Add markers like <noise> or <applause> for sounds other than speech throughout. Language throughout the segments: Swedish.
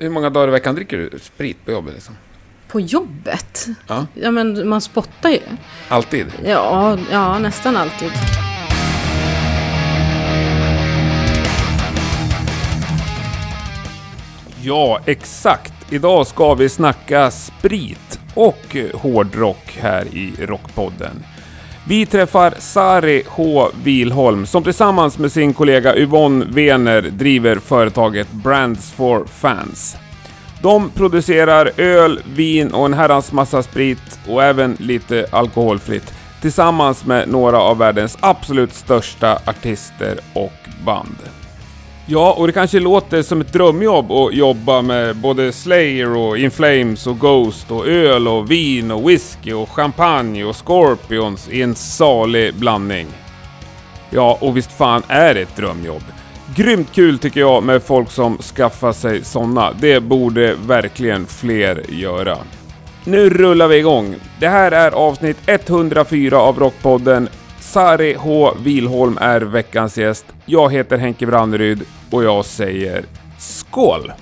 Hur många dagar i veckan dricker du sprit på jobbet? Liksom? På jobbet? Ja. Ja, men man spottar ju. Alltid? Ja, ja nästan alltid. Ja, exakt. Idag ska vi snacka sprit och hårdrock här i Rockpodden. Vi träffar Sari H. Wilholm som tillsammans med sin kollega Yvonne Wener driver företaget Brands for Fans. De producerar öl, vin och en herrans massa sprit och även lite alkoholfritt tillsammans med några av världens absolut största artister och band. Ja, och det kanske låter som ett drömjobb att jobba med både Slayer och In Flames och Ghost och öl och vin och whisky och champagne och Scorpions i en salig blandning. Ja, och visst fan är det ett drömjobb. Grymt kul tycker jag med folk som skaffar sig sådana. Det borde verkligen fler göra. Nu rullar vi igång. Det här är avsnitt 104 av Rockpodden. Sari H. Wilholm är veckans gäst. Jag heter Henke Branneryd och jag säger skål!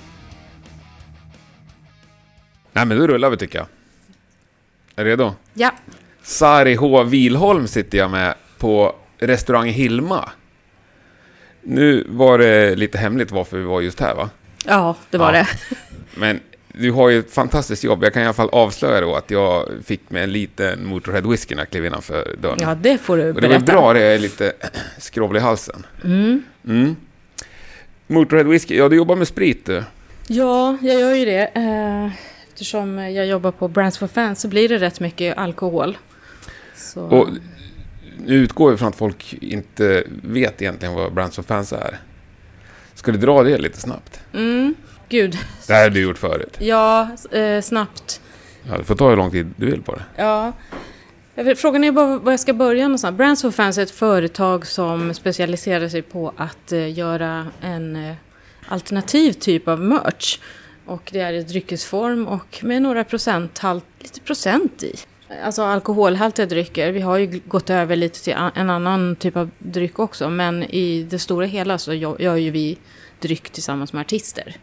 Nej men då rullar vi tycker jag. Är du redo? Ja. Sari H. Wilholm sitter jag med på restaurang Hilma. Nu var det lite hemligt varför vi var just här va? Ja, det var Ja. det. Men du har ju ett fantastiskt jobb. Jag kan i alla fall avslöja då att jag fick med en liten Motorhead whisky när jag klev innanför dörren. Ja, det får du Och det berätta. bra det är lite <clears throat> skrovlig i halsen. Mm. Mm. Motorhead whisky, ja du jobbar med sprit du. Ja, jag gör ju det. Eh, Eftersom jag jobbar på Brands for Fans så blir det rätt mycket alkohol. Så, Och nu utgår från att folk inte vet egentligen vad Brands of Fans är. Ska du dra det lite snabbt? mm, gud. Det här har du gjort förut. Ja, eh, snabbt. Ja, du får ta hur lång tid du vill på det. Ja. Frågan är bara var jag ska börja någonstans. Brands for Fans är ett företag som specialiserar sig på att eh, göra en eh, alternativ typ av merch. Och det är i dryckesform och med några procent, halt, lite procent i. Alltså alkoholhaltiga drycker. Vi har ju gått över lite till en annan typ av dryck också. Men i det stora hela så gör ju vi dryck tillsammans med artister.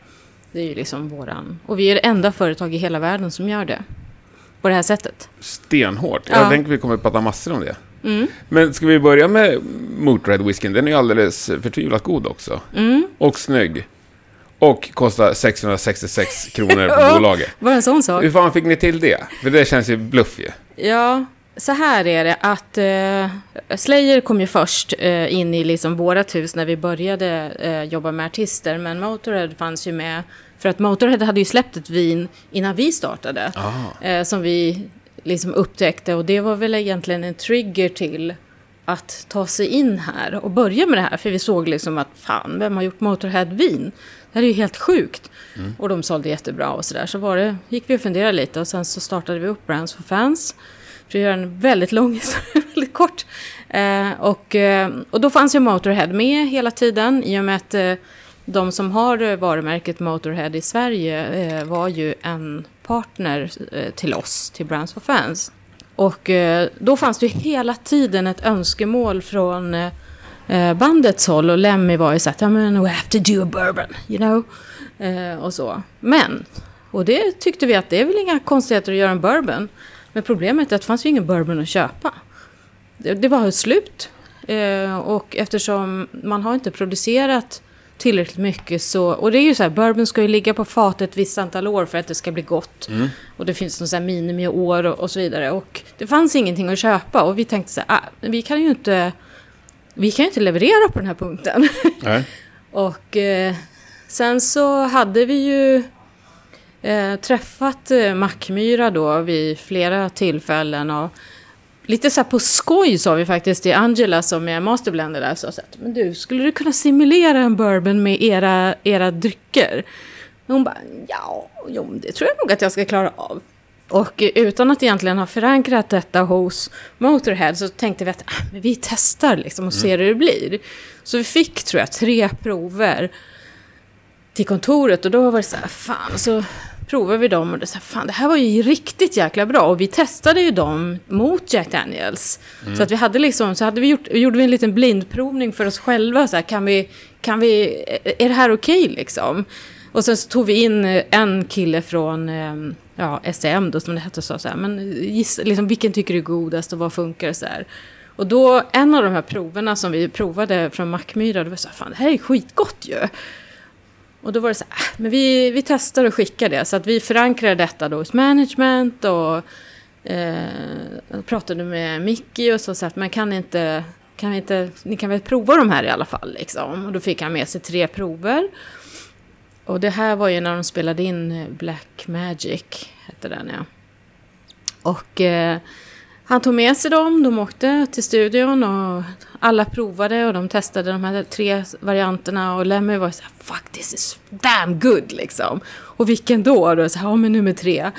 Det är ju liksom våran... Och vi är det enda företag i hela världen som gör det. På det här sättet. Stenhårt. Ja. Jag tänker vi kommer att prata massor om det. Mm. Men ska vi börja med Motorhead whiskyn? Den är ju alldeles förtvivlat god också. Mm. Och snygg. Och kostar 666 kronor på <laughs> bolaget. Bara en sån sak. Hur fan fick ni till det? För det känns ju bluff ju. Ja, så här är det att eh, Slayer kom ju först eh, in i liksom vårat hus när vi började eh, jobba med artister. Men Motorhead fanns ju med. För att Motorhead hade ju släppt ett vin innan vi startade. Ah. Eh, som vi liksom upptäckte. Och det var väl egentligen en trigger till att ta sig in här och börja med det här. För vi såg liksom att fan, vem har gjort Motorhead-vin? Det här är ju helt sjukt. Och de sålde jättebra och sådär. Så var det, gick vi och funderade lite och sen så startade vi upp Brands for Fans. För att göra en väldigt lång <laughs> historia, väldigt kort. Eh, och, eh, och då fanns ju Motorhead med hela tiden i och med att eh, de som har varumärket Motorhead i Sverige eh, var ju en partner eh, till oss, till Brands for Fans. Och eh, då fanns det ju hela tiden ett önskemål från eh, eh bandets håll och Lemmy var ju så att, ja men we have to do a bourbon, you know. Eh, och så. Men, och det tyckte vi att det är väl inga konstigheter att göra en bourbon. Men problemet är att det fanns ju ingen bourbon att köpa. Det, det var slut. Eh, och eftersom man har inte producerat tillräckligt mycket så... Och det är ju så här, bourbon ska ju ligga på fatet ett visst antal år för att det ska bli gott. Och det finns någon så här minimiår och, och så vidare. Och det fanns ingenting att köpa och vi tänkte så här, ah, vi kan ju inte... Vi kan ju inte leverera på den här punkten. <laughs> Och eh, sen så hade vi ju eh, träffat eh, Mackmyra då vid flera tillfällen. Och lite så här på skoj sa vi faktiskt till Angela som är masterblender där. Så att, men du, skulle du kunna simulera en bourbon med era, era drycker? Och hon bara, ja, jo, det tror jag nog att jag ska klara av. Och utan att egentligen ha förankrat detta hos Motorhead så tänkte vi att ah, men vi testar liksom och ser hur det blir. Så vi fick, tror jag, tre prover till kontoret och då var det så här, fan, så provade vi dem och det så här, fan, det här var ju riktigt jäkla bra. Och vi testade ju dem mot Jack Daniels. Så att vi hade liksom, så hade vi gjort, gjorde vi en liten blindprovning för oss själva, så här, kan vi, kan vi, är det här okej liksom? Och sen så tog vi in eh, en kille från eh, ja, SEM då som det hette. Så, så här, men gissa, liksom, vilken tycker du är godast och vad funkar så här. Och då, en av de här proverna som vi provade från Mackmyra, det var så här, fan det här är skitgott ju. Och då var det så här, ah, men vi, vi testar och skickar det. Så att vi förankrade detta då hos management och eh, pratade med Mickey och så, så att man kan inte, kan vi inte, ni kan väl prova de här i alla fall liksom. Och då fick han med sig tre prover. Och det här var ju när de spelade in eh, Black Magic, hette den ja. Och eh, han tog med sig dem, de åkte till studion och alla provade och de testade de här tre varianterna och Lemmy var så här, fuck this is damn good liksom. Och vilken då? Och då så här, ja men nummer tre.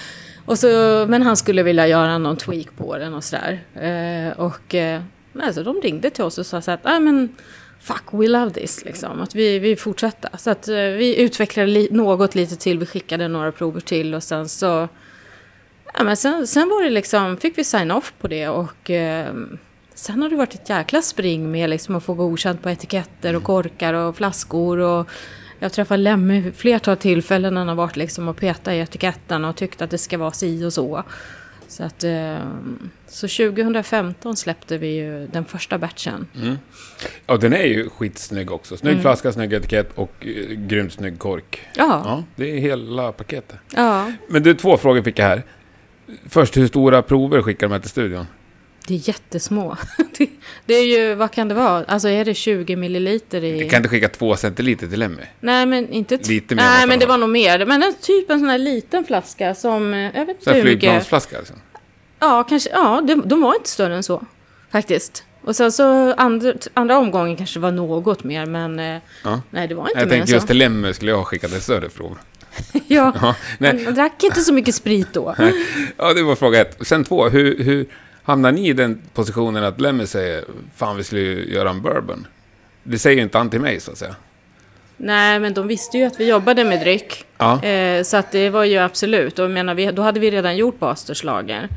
Och så, men han skulle vilja göra någon tweak på den och sådär. Eh, och eh, alltså, de ringde till oss och sa så att, nej men fuck we love this liksom. Att vi, vi fortsätter. Så att eh, vi utvecklade li något lite till, vi skickade några prover till och sen så Ja, men sen, sen var det liksom, fick vi sign off på det och eh, sen har det varit ett jäkla spring med liksom att få godkänt på etiketter och korkar och flaskor och jag träffade Lemmy flertal tillfällen när han har varit liksom och petat i etiketten och tyckt att det ska vara si och så. Så, att, eh, så 2015 släppte vi ju den första batchen. Mm. Ja, den är ju skitsnygg också. Snygg mm. flaska, snygg etikett och uh, grymt snygg kork. Ja. ja. Det är hela paketet. Ja. Men du, två frågor fick jag här. Först, hur stora prover skickar de här till studion? Det är jättesmå. <laughs> det är ju, vad kan det vara? Alltså är det 20 milliliter i... Du kan inte skicka två centiliter till Lemmy? Nej, men inte... Lite mer Nej, men det var nog mer. Men en, typ en sån här liten flaska som... Eh, jag vet inte hur mycket... flygplansflaska alltså? Ja, kanske. Ja, de, de var inte större än så. Faktiskt. Och sen så andra, andra omgången kanske var något mer, men... Eh, ja. Nej, det var inte jag mer än så. Jag tänkte just till Lemmy skulle jag ha skickat ett större prov. <laughs> ja, ja han drack inte så mycket sprit då. ja, det var fråga ett. Sen två, hur, hur hamnar ni i den positionen att Lemmy säger fan vi skulle göra en bourbon? Det säger ju inte han till mig så att säga. Nej, men de visste ju att vi jobbade med dryck. Ja. Eh, så att det var ju absolut. Och menar, vi, då hade vi redan gjort Basterslager.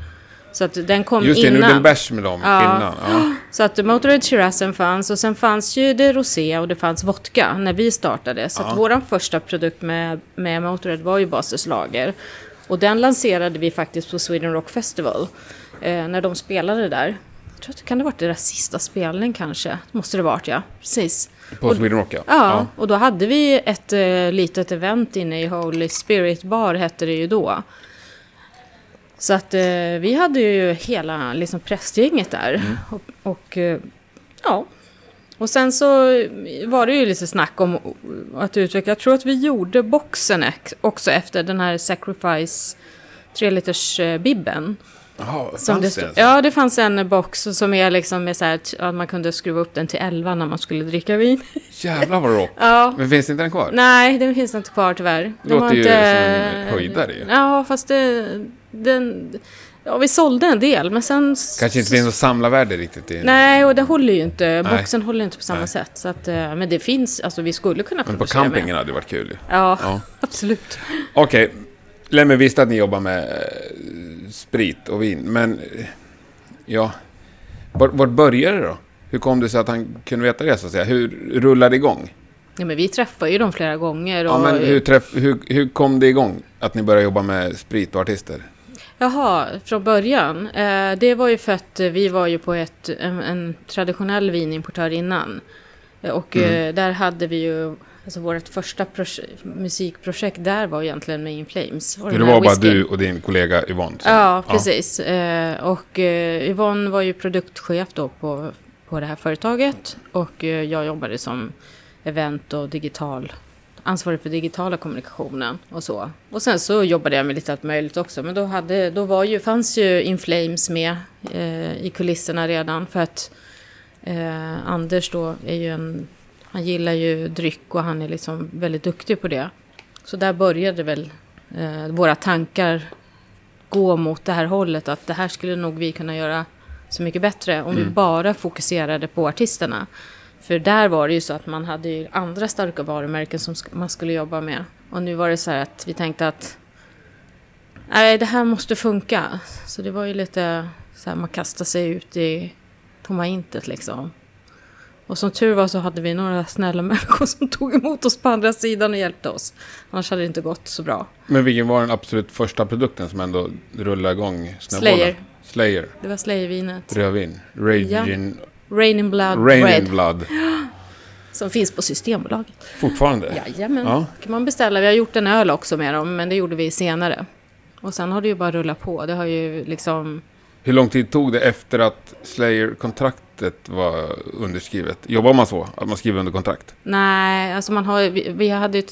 Så att den kom Just det, innan. Just det, bärs med dem ja. innan. Ja. Så att Motorhead Shirazen fanns och sen fanns ju det rosé och det fanns vodka när vi startade. Så ja. att vår första produkt med, med Motorhead var ju Basters lager. Och den lanserade vi faktiskt på Sweden Rock Festival. Eh, när de spelade där. Jag tror att det kan ha varit deras sista spelning kanske. Måste det varit ja, precis. På Sweden Rock ja. ja. ja. och då hade vi ett eh, litet event inne i Holy Spirit Bar hette det ju då. Så att eh, vi hade ju hela liksom, prästgänget där. Mm. Och, och eh, ja. Och sen så var det ju lite snack om att utveckla. Jag tror att vi gjorde boxen också efter den här Sacrifice 3 liters eh, bibben. Jaha, som det, det? Ja, det fanns en box som är liksom med så här att man kunde skruva upp den till 11 när man skulle dricka vin. <laughs> Jävlar vad rock! ja. Men finns inte den kvar? Nej, den finns inte kvar tyvärr. Det låter ju inte... som en höjdare ju. Ja, fast det, den... Ja, vi sålde en del, men sen... Kanske inte finns något samlarvärde riktigt i... Nej, och det håller ju inte. Boxen håller inte på samma Nej. sätt. Så att, eh, men det finns, alltså vi skulle kunna Men på campingen med. hade det varit kul. Ja, ja. <laughs> absolut. Okej, okay. Lemmy visste att ni jobbar med eh, sprit och vin, men... Eh, ja... Vart, vart började det då? Hur kom det sig att han kunde veta det, så att säga? Hur rullade det igång? Ja, men vi träffade ju dem flera gånger. Och... Ja, men hur, träff, hur, hur kom det igång? Att ni började jobba med sprit och artister? Jaha, från början. Eh, det var ju för att vi var ju på ett, en, en traditionell vinimportör innan. Eh, och mm. eh, där hade vi ju, alltså vårt första musikprojekt där var egentligen med In Flames. För det var bara du och din kollega Yvonne? Så. Ja, precis. Eh, och eh, Yvonne var ju produktchef då på, på det här företaget. Och eh, jag jobbade som event och digital ansvarig för digitala kommunikationen och så. Och sen så jobbade jag med lite allt möjligt också. Men då, hade, då var ju, fanns ju Inflames med eh, i kulisserna redan. För att eh, Anders då är ju en... Han gillar ju dryck och han är liksom väldigt duktig på det. Så där började väl eh, våra tankar gå mot det här hållet. Att det här skulle nog vi kunna göra så mycket bättre om mm. vi bara fokuserade på artisterna. För där var det ju så att man hade ju andra starka varumärken som man skulle jobba med. Och nu var det så här att vi tänkte att nej, det här måste funka. Så det var ju lite så här, man kastade sig ut i tomma intet liksom. Och som tur var så hade vi några snälla <laughs> människor som tog emot oss på andra sidan och hjälpte oss. Annars hade det inte gått så bra. Men vilken var den absolut första produkten som ändå rullade igång snöbollen? Slayer. Slayer. Det var Slayervinet. Rödvin. Raging... Rain in Blood Rain Red. in Blood. <gasps> Som finns på Systembolaget. Fortfarande? Jajamän. Ja. kan man beställa. Vi har gjort en öl också med dem, men det gjorde vi senare. Och sen har det ju bara rullat på. Det har ju liksom... Hur lång tid tog det efter att Slayer-kontraktet var underskrivet? Jobbar man så? Att man skriver under kontrakt? Nej, alltså man har, vi, vi hade,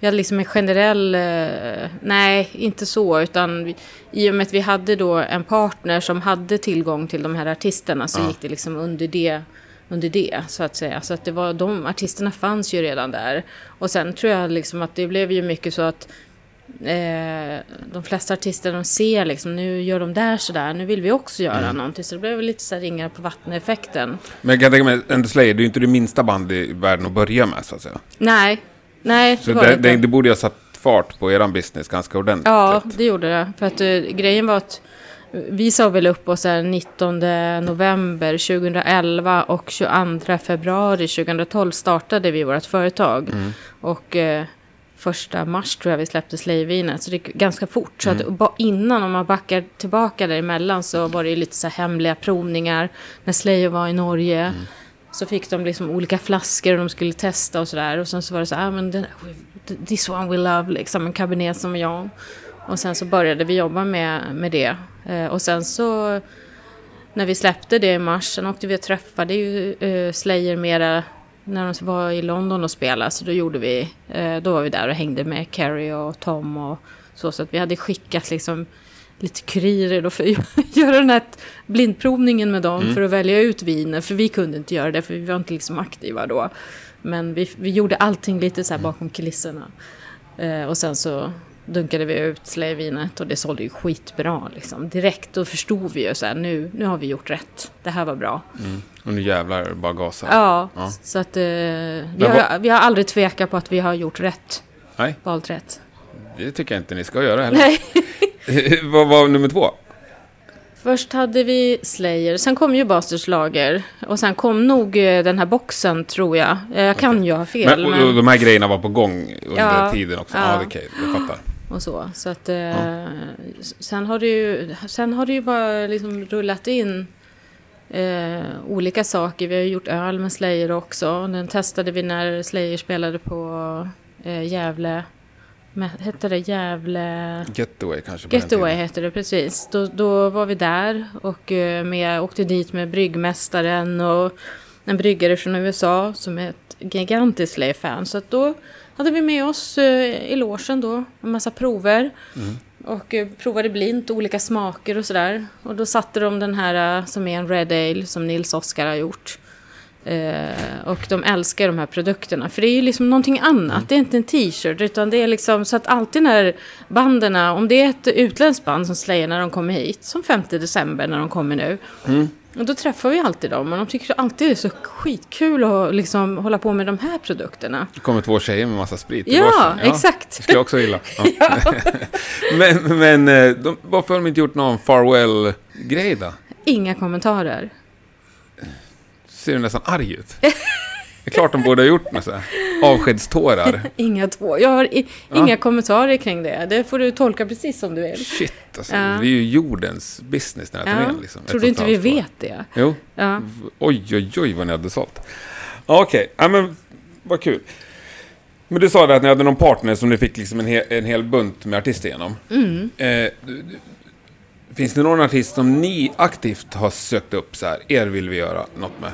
vi hade liksom en generell... eh, nej, inte så, utan vi, i och med att vi hade då en partner som hade tillgång till de här artisterna så Ja. gick det liksom under det, under det, så att säga. Så att det var, de artisterna fanns ju redan där. Och sen tror jag liksom att det blev ju mycket så att eh, de flesta artister de ser liksom, nu gör de där sådär, nu vill vi också göra Mm. någonting. Så det blev lite så här ringar på vattnet-effekten. Men jag kan tänka mig, ändå Slayer, det är ju inte det minsta band i världen att börja med, så att säga. Nej, nej, Så det det, det, borde ha satt fart på eran business ganska ordentligt. Ja, det gjorde det. För att eh, grejen var att vi sa väl upp oss här 19 november 2011 och 22 februari 2012 startade vi vårt företag. Och eh, första mars tror jag vi släppte Slayvinet, så det gick ganska fort. Så att ba- innan, om man backar tillbaka däremellan, så var det ju lite så hemliga provningar. När Slayer var i Norge. Så fick de liksom olika flaskor och de skulle testa och sådär. Och sen så var det så här, ah, men den, this one we love, liksom en kabinett som jag. Och sen så började vi jobba med, med det. Eh, och sen så, när vi släppte det i mars, sen åkte vi och träffade ju eh, Slayer mera när de var i London och spelade. Så då gjorde vi, eh, då var vi där och hängde med Carrie och Tom och så. Så att vi hade skickat liksom lite kurirer då för att <laughs> göra den här blindprovningen med dem för att välja ut viner. För vi kunde inte göra det för vi var inte liksom aktiva då. Men vi, vi gjorde allting lite så här bakom kulisserna. Eh, och sen så dunkade vi ut slayvinet och det sålde ju skitbra liksom. Direkt då förstod vi ju så här, nu, nu har vi gjort rätt. Det här var bra. Mm. Och nu jävlar bara gasa. Ja, Ja. så att eh, vi, har, vi har aldrig tvekat på att vi har gjort rätt. Nej, Valt rätt. det tycker jag inte ni ska göra heller. Nej. <laughs> Vad var nummer två? Först hade vi Slayer, sen kom ju Basters lager. Och sen kom nog eh, den här boxen tror jag. Jag kan ju ha fel. Men, men... och de här grejerna var på gång under Ja, tiden också? ja. Är okej. Jag fattar. Och så. Så att, eh, sen, har det ju, sen har det ju bara liksom rullat in eh, olika saker. Vi har gjort öl med Slayer också. Den testade vi när Slayer spelade på eh, Gävle. Men, hette det Gävle? Getaway kanske Getaway hette det precis. Då, då var vi där och eh, med, åkte dit med bryggmästaren och en bryggare från USA som är ett gigantiskt Slayer-fan. Så att då hade vi med oss eh, i logen då en massa prover. Mm. Och eh, provade blint olika smaker och sådär. Och då satte de den här eh, som är en Red Ale som Nils Oskar har gjort. Eh, och de älskar de här produkterna. För det är ju liksom någonting annat. Det är inte en t-shirt. Utan det är liksom så att alltid när banden, om det är ett utländskt band som Slayer när de kommer hit. Som 5 december när de kommer nu. Och då träffar vi alltid dem. Och de tycker alltid det är så skitkul att liksom hålla på med de här produkterna. Det kommer två tjejer med massa sprit Ja, varsin. exakt. Det skulle jag också gilla. <laughs> Ja. <laughs> men men eh, de, varför har de inte gjort någon farewell-grej då? Inga kommentarer. Ser du nästan arg ut? Det är klart de borde ha gjort något så här. Avskedstårar. <laughs> Inga två. Jag har i, Ja. inga kommentarer kring det. Det får du tolka precis som du vill. Shit, alltså. Ja. Det är ju jordens business den här Ja. turnén. Liksom. Tror du inte vi vet det? Jo. Ja. Oj, oj, oj vad ni hade sålt. Okej, ja, men vad kul. Men du sa det att ni hade någon partner som ni fick liksom en, hel, en hel bunt med artister genom. Mm. Eh, finns det någon artist som ni aktivt har sökt upp så här, er vill vi göra något med?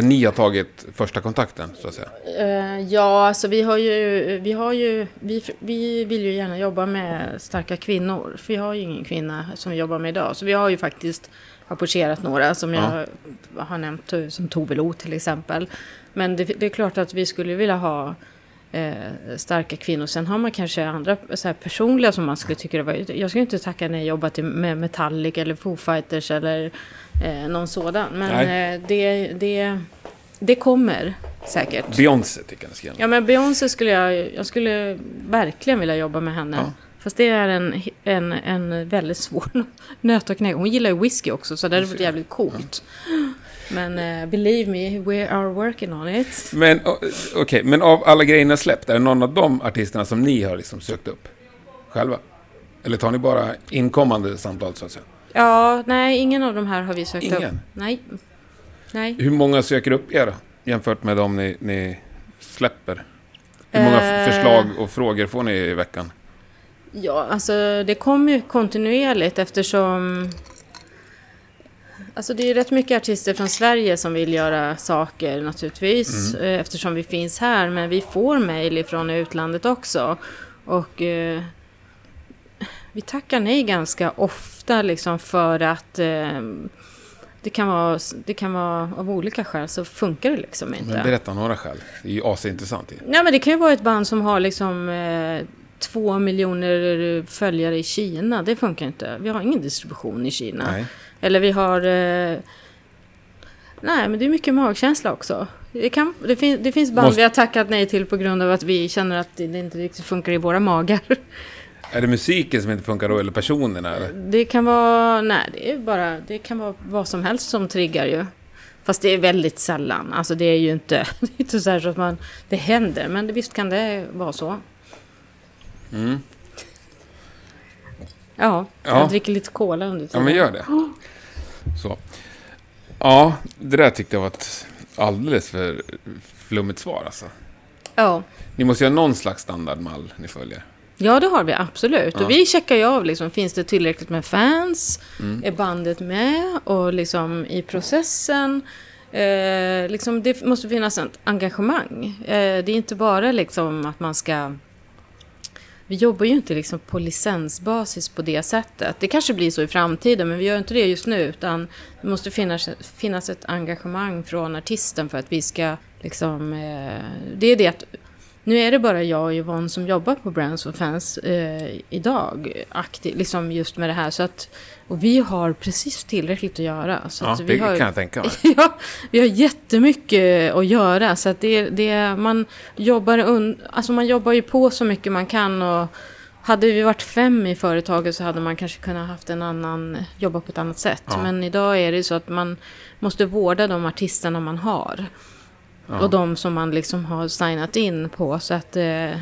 Där ni har tagit första kontakten, så att säga. Eh, ja, alltså vi har ju, vi har ju, vi, vi vill ju gärna jobba med starka kvinnor. För vi har ju ingen kvinna som vi jobbar med idag. Så vi har ju faktiskt approcherat några som jag har nämnt, eh, som Tove Lo till exempel. Men det, det är klart att vi skulle vilja ha eh, starka kvinnor. Sen har man kanske andra så personliga som man skulle tycka det var... Jag skulle inte tacka nej jobba till, med Metallica eller Foo Fighters eller eh, någon sådan. Men eh, det, det, det kommer säkert. Beyoncé tycker jag ni ska göra. Ja men Beyoncé skulle jag, jag skulle verkligen vilja jobba med henne. Ja. Fast det är en, en, en väldigt svår <laughs> nöt att knäcka. Hon gillar ju whisky också så det hade varit jävligt coolt. Men uh, believe me, we are working on it. Men okej, okay, men av alla grejerna släppt, är det någon av de artisterna som ni har liksom sökt upp själva? Eller tar ni bara inkommande samtal så att säga? Ja, nej, ingen av de här har vi sökt ingen. upp. Nej. Nej. Hur många söker upp er? Jämfört med de ni, ni släpper? Hur många Eh. förslag och frågor får ni i veckan? Ja, alltså det kommer ju kontinuerligt eftersom... Alltså det är rätt mycket artister från Sverige som vill göra saker naturligtvis. eh, Eftersom vi finns här. Men vi får mejl från utlandet också. Och eh, vi tackar nej ganska ofta liksom för att eh, det, kan vara, det kan vara av olika skäl så funkar det liksom inte. Men berätta några skäl. Det är ju asintressant. Ja, men det kan ju vara ett band som har liksom eh, två miljoner följare i Kina. Det funkar inte. Vi har ingen distribution i Kina. Nej. Eller vi har... Eh, nej, men det är mycket magkänsla också. Det, kan, det, fin, det finns band Måste- vi har tackat nej till på grund av att vi känner att det inte riktigt funkar i våra magar. <laughs> Är det musiken som inte funkar då, eller personerna? Eller? Det kan vara... Nej, det är bara... Det kan vara vad som helst som triggar ju. Fast det är väldigt sällan. Alltså det är ju inte... <laughs> Det är inte så här så att man... Det händer, men visst kan det vara så. Mm. Ja, Ja. jag dricker lite cola under Ja, tiden. men gör det. Så. Ja, det där tyckte jag var ett alldeles för flummigt svar alltså. Ja. Ni måste ju ha någon slags standardmall ni följer. Ja, det har vi absolut. Ja. Och vi checkar ju av, liksom, finns det tillräckligt med fans? Mm. Är bandet med? Och liksom i processen? Eh, liksom, det måste finnas ett engagemang. Eh, det är inte bara liksom att man ska... Vi jobbar ju inte liksom på licensbasis på det sättet. Det kanske blir så i framtiden, men vi gör inte det just nu. Utan det måste finnas, finnas ett engagemang från artisten för att vi ska liksom... Eh, det är det att nu är det bara jag och Yvonne som jobbar på Brands for Fans eh, idag, aktiv, liksom just med det här. Så att, och vi har precis tillräckligt att göra. Så Ja, att det vi har, kan jag tänka mig. <laughs> ja, vi har jättemycket att göra. Så att det, det, man, jobbar un, alltså man jobbar ju på så mycket man kan. Och hade vi varit fem i företaget så hade man kanske kunnat haft en annan, jobba på ett annat sätt. Ja. Men idag är det så att man måste vårda de artisterna man har. Ja. Och de som man liksom har signat in på. Så att eh, det,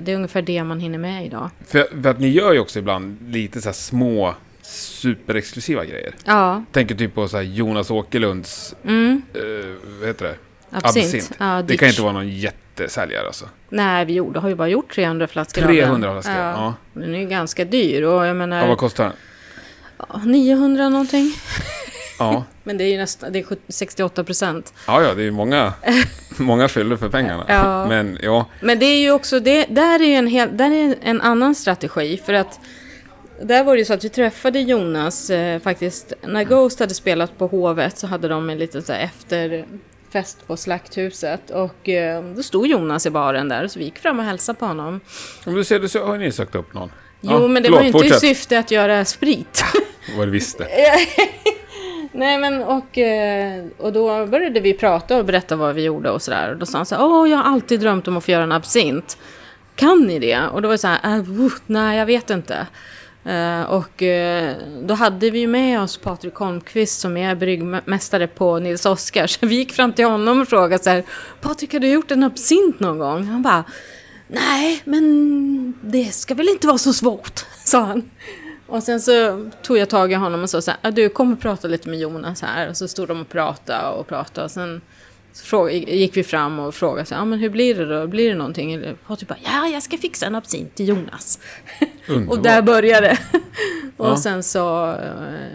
det är ungefär det man hinner med idag. För, för att ni gör ju också ibland lite så här små superexklusiva grejer. Ja, Tänker typ på så här Jonas Åkerlunds, mm, eh, vad heter det? absint. Ja, Det kan inte vara någon jättesäljare alltså. Nej, vi gjorde, har ju bara gjort 300 flaskor av den. 300 flaskor, ja. Den är ju ganska dyr och jag menar Ja, vad kostar den? ja, 900 någonting. Ja, <laughs> Men det är ju nästan, det är 70 68 procent. ja, ja det är ju många, <laughs> många fyllor för pengarna. Ja. Men ja, Men det är ju också, det, där är ju en, hel, där är en annan strategi för att där var det ju så att vi träffade Jonas eh, faktiskt, när Ghost hade spelat på Hovet så hade de en liten så här efterfest på Slakthuset och eh, då stod Jonas i baren där så vi gick fram och hälsade på honom. om du ser så har ni sökt upp någon. Jo, Ja, men det förlåt, var ju inte fortsätt. i syfte att göra sprit. <laughs> Vad du visste. Nej men och, eh, och då började vi prata och berätta vad vi gjorde och sådär. Och då sa han så här, åh jag har alltid drömt om att få göra en absint. Kan ni det? Och då var det så här, äh, nej jag vet inte. Eh, och eh, då hade vi ju med oss Patrik Holmqvist som är bryggmästare på Nils Oskar. <laughs> Så vi gick fram till honom och frågade så här, Patrik har du gjort en absint någon gång? Han bara, nej men det ska väl inte vara så svårt, <laughs> sa han. Och sen så tog jag tag i honom och sa så här, du kommer prata lite med Jonas här. Och så stod de och pratade och pratade. Och sen fråga, gick vi fram och frågade så här, ah, men hur blir det då? Blir det någonting? Eller Patrik bara, ja jag ska fixa en absint till Jonas. <laughs> Och där började det. <laughs> och Ja. sen så,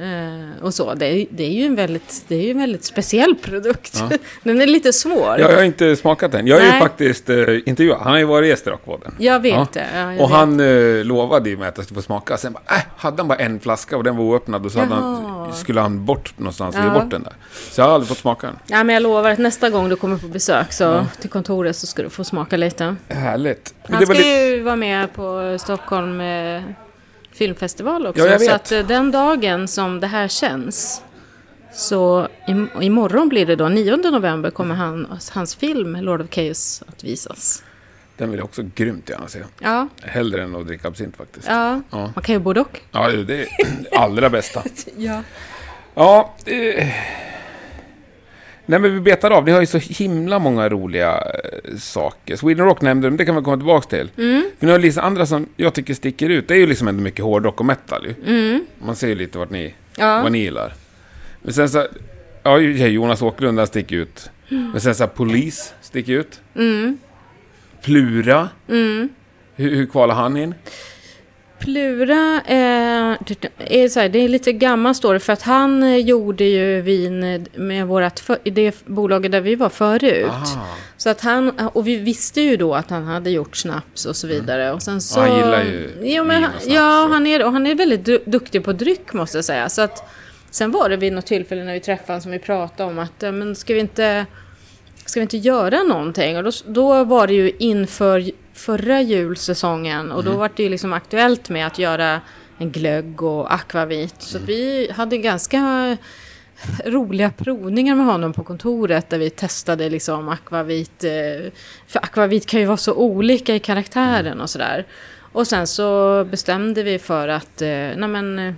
eh, och så, det är, det är ju en väldigt, det är ju en väldigt speciell produkt. Ja. <laughs> Den är lite svår. Ja, jag har inte smakat den. Jag ju Nej. faktiskt eh, intervjuat. Han har ju varit gäst i Rockpodden. Jag vet Ja. det. Ja, jag Och vet. han eh, lovade ju mig att jag skulle få smaka. Sen bara, äh, hade han bara en flaska och den var oöppnad. Och så hade han, Jaha. Skulle han bort någonstans och ge Ja. bort den där. Så jag har aldrig fått smaka den. Ja, men jag lovar att nästa gång du kommer på besök så, till kontoret så ska du få smaka lite. Härligt. Men Han ska lite- ju vara med på Stockholm eh, filmfestival också. Ja, Så att eh, den dagen som det här känns så im- imorgon blir det då, 9 november, kommer han, hans film Lord of Chaos att visas. Den vill jag också grymt gärna se. Ja, Hellre än att dricka absint faktiskt. ja. Ja. man kan ju både och. Ja, det är det allra bästa. <laughs> Ja. Ja, eh, Nej, men vi betar av. Ni har ju så himla många roliga eh, saker. Sweden Rock nämnde du, men det kan vi komma tillbaka till. Mm. För ni har lite andra som jag tycker sticker ut. Det är ju liksom ändå mycket hårdrock och metal ju. Mm. Man ser ju lite vart ni, Ja. vad ni gillar. Men sen så, ja Jonas Åkerlund där sticker ut. Men sen så här, Polis sticker ut. Mm. Plura. Mm. Hur, hur kvalar han in? Plura är, är, så här, det är lite gammal story för att han eh, gjorde ju vin eh, med vårat för, det bolaget där vi var förut. Så att han, och vi visste ju då att han hade gjort snaps och så vidare. Och sen så, han gillar ju jo, men, och snaps Ja, och- han är, och han är väldigt du, duktig på dryck måste jag säga. Så att, sen var det vid något tillfälle när vi träffades som vi pratade om att ja, men ska vi inte ska vi inte göra någonting? Och då, då var det ju inför förra julsäsongen och då var det ju liksom aktuellt med att göra en glögg och akvavit. Så att vi hade ganska roliga provningar med honom på kontoret där vi testade liksom akvavit. eh, För akvavit kan ju vara så olika i karaktären och sådär. Och sen så bestämde vi för att, eh, nej men, eh,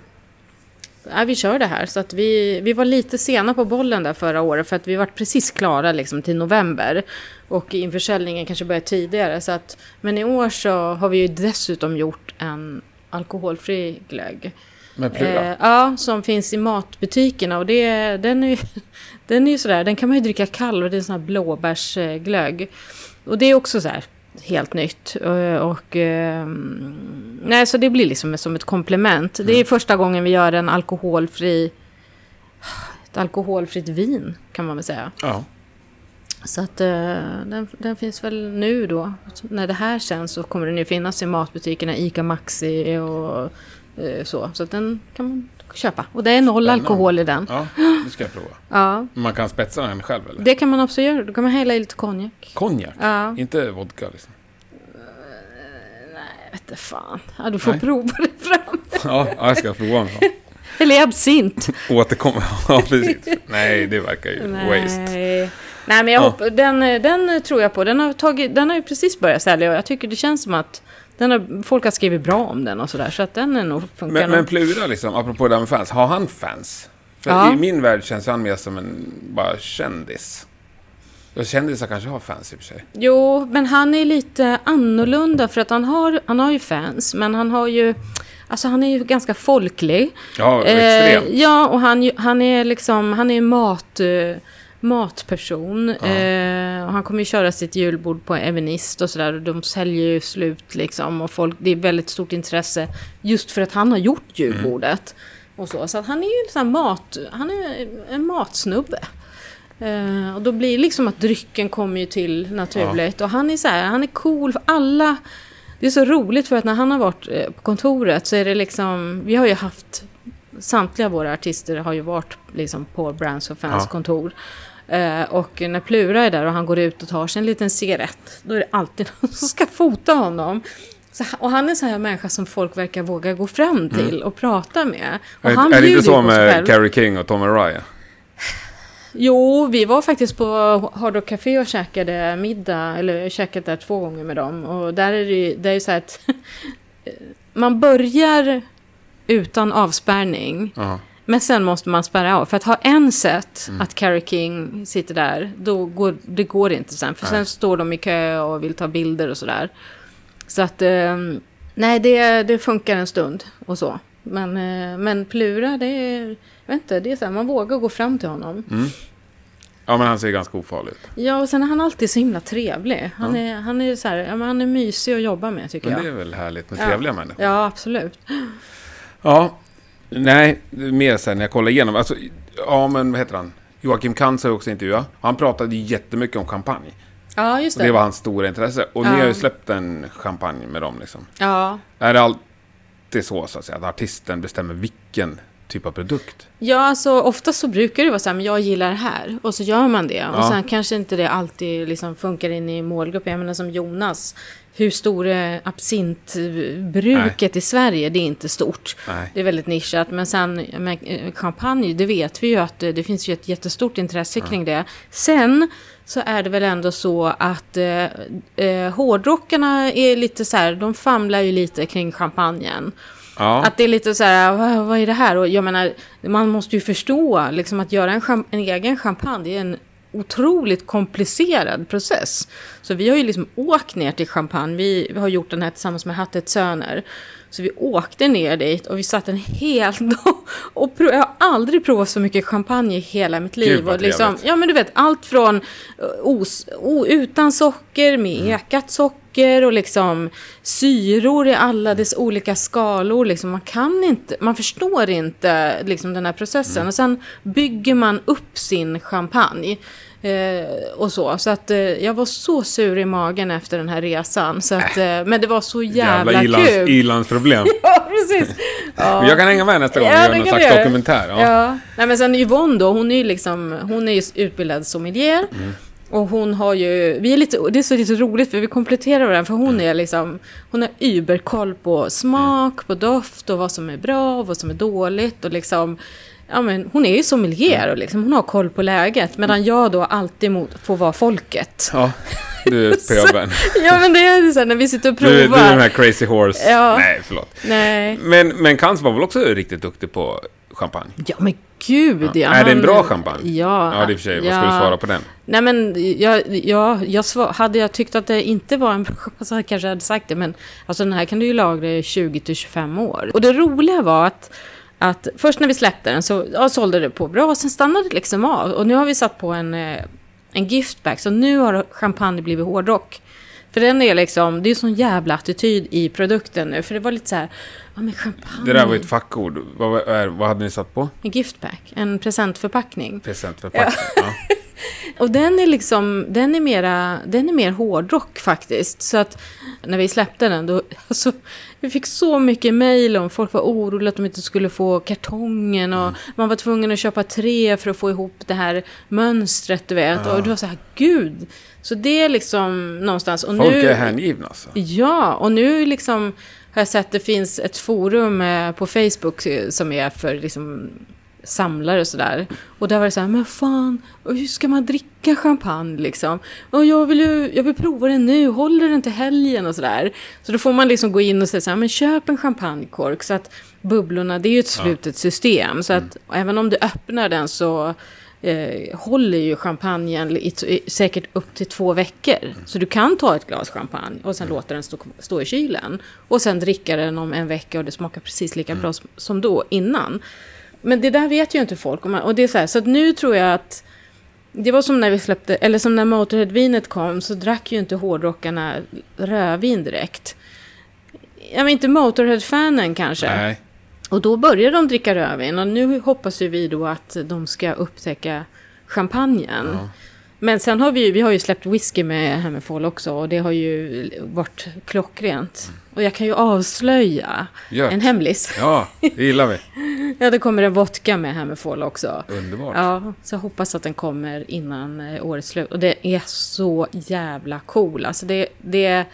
ja, vi kör det här. Så att vi, vi var lite sena på bollen där förra året för att vi var precis klara liksom till november. Och införsäljningen kanske började tidigare. Så att, men i år så har vi ju dessutom gjort en alkoholfri glögg. Med Plura? Eh, ja, som finns i matbutikerna. Och det, den är ju <laughs> den är ju sådär, den kan man ju dricka kall och det är en sån här blåbärsglögg. Och det är också så här helt nytt. Eh, Och, eh, nej, så det blir liksom som ett komplement. Det är första gången vi gör en alkoholfri, ett alkoholfritt vin kan man väl säga. Ja. Så att eh, den, den finns väl nu då. När det här känns så kommer den ju finnas i matbutikerna, ICA Maxi och eh, så. Så att den kan man köpa. Och det är noll Spännande. alkohol i den. ja, det ska jag prova. Ja, Man kan spetsa den själv eller? det kan man absolut göra. Då kan man hälla i lite konjak. Konjak? Ja, Inte vodka liksom? Jag vet inte fan. Ja, du får Nej. prova det fram. <laughs> Ja, ja, jag ska prova en sån. <laughs> Eller absint. Återkommer. <laughs> Ja, precis. Nej, det verkar ju waste. Nej. Nej, men jag Ja. hoppas, den, den tror jag på. Den har, tagit, den har ju precis börjat sälja och jag tycker det känns som att den har, folk har skrivit bra om den och sådär. Så att den är nog funkar Men, men. Plura liksom, apropå det här med fans. Har han fans? För Ja. i min värld känns han mer som en bara kändis. Och kändisar kanske har fans i och för sig. Jo, men han är lite annorlunda för att han har, han har ju fans, men han har ju... Alltså han är ju ganska folklig. Ja, Eh, extremt. ja, och han, han är liksom, han är mat, eh, matperson. Eh, och han kommer ju köra sitt julbord på Evenist och sådär. Och de säljer ju slut liksom. Och folk, det är väldigt stort intresse just för att han har gjort julbordet. Och så. så han är ju liksom mat, han är en matsnubbe. Eh, och då blir det liksom att drycken kommer ju till naturligt. Och han är så här, han är cool för alla. Det är så roligt för att när han har varit eh, på kontoret så är det liksom, vi har ju haft, samtliga våra artister har ju varit liksom på Brands och Fans Ja. kontor. Eh, och när Plura är där och han går ut och tar sig en liten cigarett, då är det alltid <laughs> någon som ska fota honom. Så, och han är så här människa som folk verkar våga gå fram till och prata med. Och Är, han är det inte så med. Carrie King och Tom Araya? Jo, vi var faktiskt på Hard Rock Café och käkade middag, eller käkat där två gånger med dem. Och där är det ju det är ju så att <laughs> man börjar utan avspärrning, Ja. men sen måste man spärra av. För att ha en sett Mm. att Carrie King sitter där, då går det går inte sen. För Nej. sen står de i kö och vill ta bilder och sådär. Så att, eh, nej, det, det funkar en stund och så. Men, eh, men Plura, det är, vet inte, det är så här, man vågar gå fram till honom. Mm. Ja, men han ser ganska ofarlig ut. Ja, och sen är han alltid så himla trevlig. Han, är, han, är, så här, ja, men han är mysig att jobba med tycker Men jag. det är väl härligt med Ja. trevliga människor? Ja, absolut. Ja. Nej, mer sen när jag kollar igenom. Alltså, ja, men vad heter han? Joakim Kantz har jag också intervjuat. Han pratade ju jättemycket om champagne. Ja, just Och det. det var hans stora intresse. Och ni Ja. har ju släppt en champagne med dem liksom. Ja. Är det alltid så, så att säga, att artisten bestämmer vilken typ av produkt? ja, alltså ofta så brukar det vara så här, men jag gillar det här. Och så gör man det. Och Ja. sen kanske inte det alltid liksom funkar in i målgruppen. Jag menar som Jonas. Hur stor är absintbruket i Sverige? Det är inte stort. Nej. Det är väldigt nischat. Men sen med eh, champagne, det vet vi ju att eh, det finns ju ett jättestort intresse kring det. Sen så är det väl ändå så att eh, eh, hårdrockarna är lite så här, de famlar ju lite kring champagnen. Ja. Att det är lite så här, vad, vad är det här? Och jag menar, man måste ju förstå liksom att göra en, en egen champagne, det är en otroligt komplicerad process. Så vi har ju liksom åkt ner till Champagne. Vi, vi har gjort den här tillsammans med Hattet Söner. Så vi åkte ner dit och vi satt en hel <laughs> dag och prov, jag har aldrig provat så mycket champagne i hela mitt liv. Gud, vad och liksom, ja men du vet, allt från eh, os, o, utan socker, med Mm. ekat socker och liksom syror i alla dess olika skalor. Liksom, man kan inte, man förstår inte liksom den här processen. Mm. Och sen bygger man upp sin champagne. Eh, och så. Så att eh, jag var så sur i magen efter den här resan. Så att, eh, men det var så jävla, Jävla ilans, kul. ilandsproblem. <laughs> Ja, precis. Ja. Jag kan hänga med nästa gång Ja, göra det någon slags vi göra. dokumentär. Ja. Ja. Nej, men sen Yvonne då, hon är ju liksom, hon är ju utbildad sommelier. Mm. Och hon har ju, vi är lite, det är så lite roligt för vi kompletterar varandra för Mm. hon är liksom, hon har überkoll på smak, på doft och vad som är bra och vad som är dåligt och liksom, ja men hon är ju sommelier och liksom, hon har koll på läget medan jag då alltid mot, får vara folket. ja, du är <laughs> pöbeln. Ja men det är så här när vi sitter och Du, du är provar. den här crazy horse. Ja. Nej, förlåt. Nej. Men, men Kans var väl också riktigt duktig på champagne? Ja men gud ja. är det en han- bra champagne? Ja. Ja, det är för sig. Vad ska ja. du svara på den? Nej men jag, jag, jag svar, hade jag tyckt att det inte var en bra så jag kanske hade sagt det. Men alltså den här kan du ju lagra i 20-25 år. Och det roliga var att, att först när vi släppte den så ja, sålde det på bra. Sen stannade det liksom av. Och nu har vi satt på en, eh, en giftbag. Så nu har champagne blivit hårdrock. För den är liksom, det är sån jävla attityd i produkten nu. För det var lite så här, ja men champagne. Det där var ju ett fackord. Vad, vad hade ni satt på? En giftbag, en presentförpackning. Presentförpackning. Ja. Och den är liksom, den är mera, den är mer hårdrock faktiskt. Så att när vi släppte den då, alltså, vi fick så mycket mejl om folk var oroliga att de inte skulle få kartongen och man var tvungen att köpa tre för att få ihop det här mönstret, du vet. Och det var så här, gud. Så det är liksom någonstans. Och Folk nu, är hängivna alltså. Ja, och nu liksom har jag sett att det finns ett forum eh, på Facebook eh, som är för liksom samlare och sådär. Och där var det så här, men fan, hur ska man dricka champagne liksom? Och jag vill ju, jag vill prova den nu, håller den till helgen och sådär. Så då får man liksom gå in och säga så här, men köp en champagnekork så att bubblorna, det är ju ett slutet system. Så att även om du öppnar den så eh, håller ju champagnen i, i, säkert upp till två veckor. Så du kan ta ett glas champagne och sen låta den stå, stå i kylen. Och sen dricka den om en vecka och det smakar precis lika bra som, som då innan. Men det där vet ju inte folk. om man- Och det är så här, så att nu tror jag att det var som när vi släppte, eller som när Motorhead-vinet kom, så drack ju inte hårdrockarna rödvin direkt. Jag vet inte Motorhead-fanen kanske. Nej. Och då började de dricka rödvin och nu hoppas ju vi då att de ska upptäcka champagnen. Ja. Men sen har vi ju, vi har ju släppt whisky med Hammerfall också och det har ju varit klockrent. Och jag kan ju avslöja Gör. en hemlis. Ja, det gillar vi. <laughs> Ja, det kommer en vodka med Hammerfall också. Underbart. Ja, så jag hoppas att den kommer innan eh, årets slut. Och det är så jävla cool. Alltså det, det,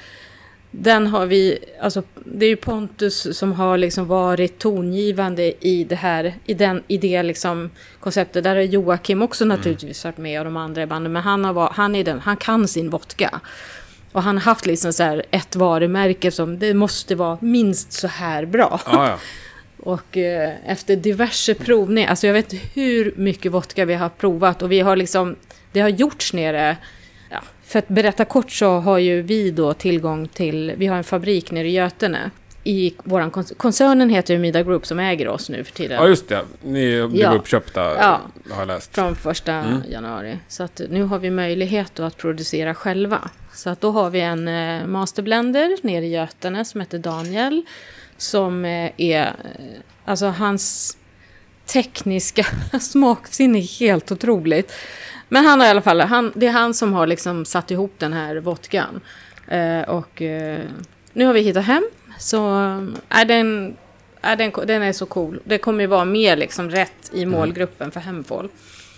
den har vi, alltså det är ju Pontus som har liksom varit tongivande i det här, i, den, i det liksom konceptet. Där har Joakim också naturligtvis varit med och de andra i bandet. Men han, har, var- han, är den, han kan sin vodka. Och han har haft liksom så ett varumärke som det måste vara minst så här bra. Ja, ja. <laughs> Och eh, efter diverse provningar, alltså jag vet inte hur mycket vodka vi har provat och vi har liksom, det har gjorts nere, för att berätta kort så har ju vi då tillgång till, vi har en fabrik nere i Götene. I våran kon- koncernen heter ju Mida Group som äger oss nu för tiden. ja, just det. Ni blev Ja. uppköpta, Ja. har jag läst. Från första januari. Så att nu har vi möjlighet då att producera själva. Så att då har vi en eh, masterblender nere i Götene som heter Daniel. Som eh, är, eh, alltså hans tekniska <laughs> smaksinne är helt otroligt. Men han har i alla fall, han, det är han som har liksom satt ihop den här vodkan. Eh, och eh, nu har vi hittat hem. Så är den, är den, den är så cool. Det kommer ju vara mer liksom rätt i målgruppen för Hemfall.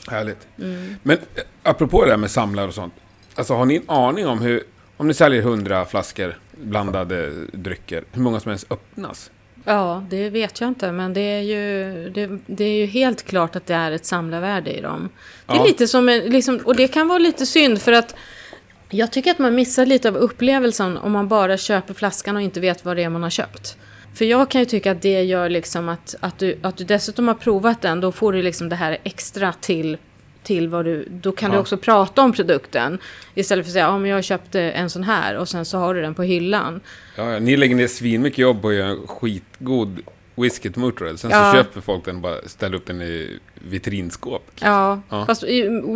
Härligt. Mm. Men eh, apropå det här med samlare och sånt. Alltså har ni en aning om hur, om ni säljer 100 flaskor blandade drycker, hur många som ens öppnas? Ja, det vet jag inte, men det är ju, det, det är ju helt klart att det är ett samlarvärde i dem. Det är Ja. lite som en, liksom, och det kan vara lite synd för att jag tycker att man missar lite av upplevelsen om man bara köper flaskan och inte vet vad det är man har köpt. För jag kan ju tycka att det gör liksom att, att, du, att du dessutom har provat den, då får du liksom det här extra till till vad du... Då kan Ja. du också prata om produkten. Istället för att säga, ja men jag köpte en sån här och sen så har du den på hyllan. Ja, ja, ni lägger ner svinmycket jobb på att göra en skitgod whisky till Motorhead. Sen Ja. så köper folk den och bara ställer upp den i vitrinskåp. Ja, Ja. fast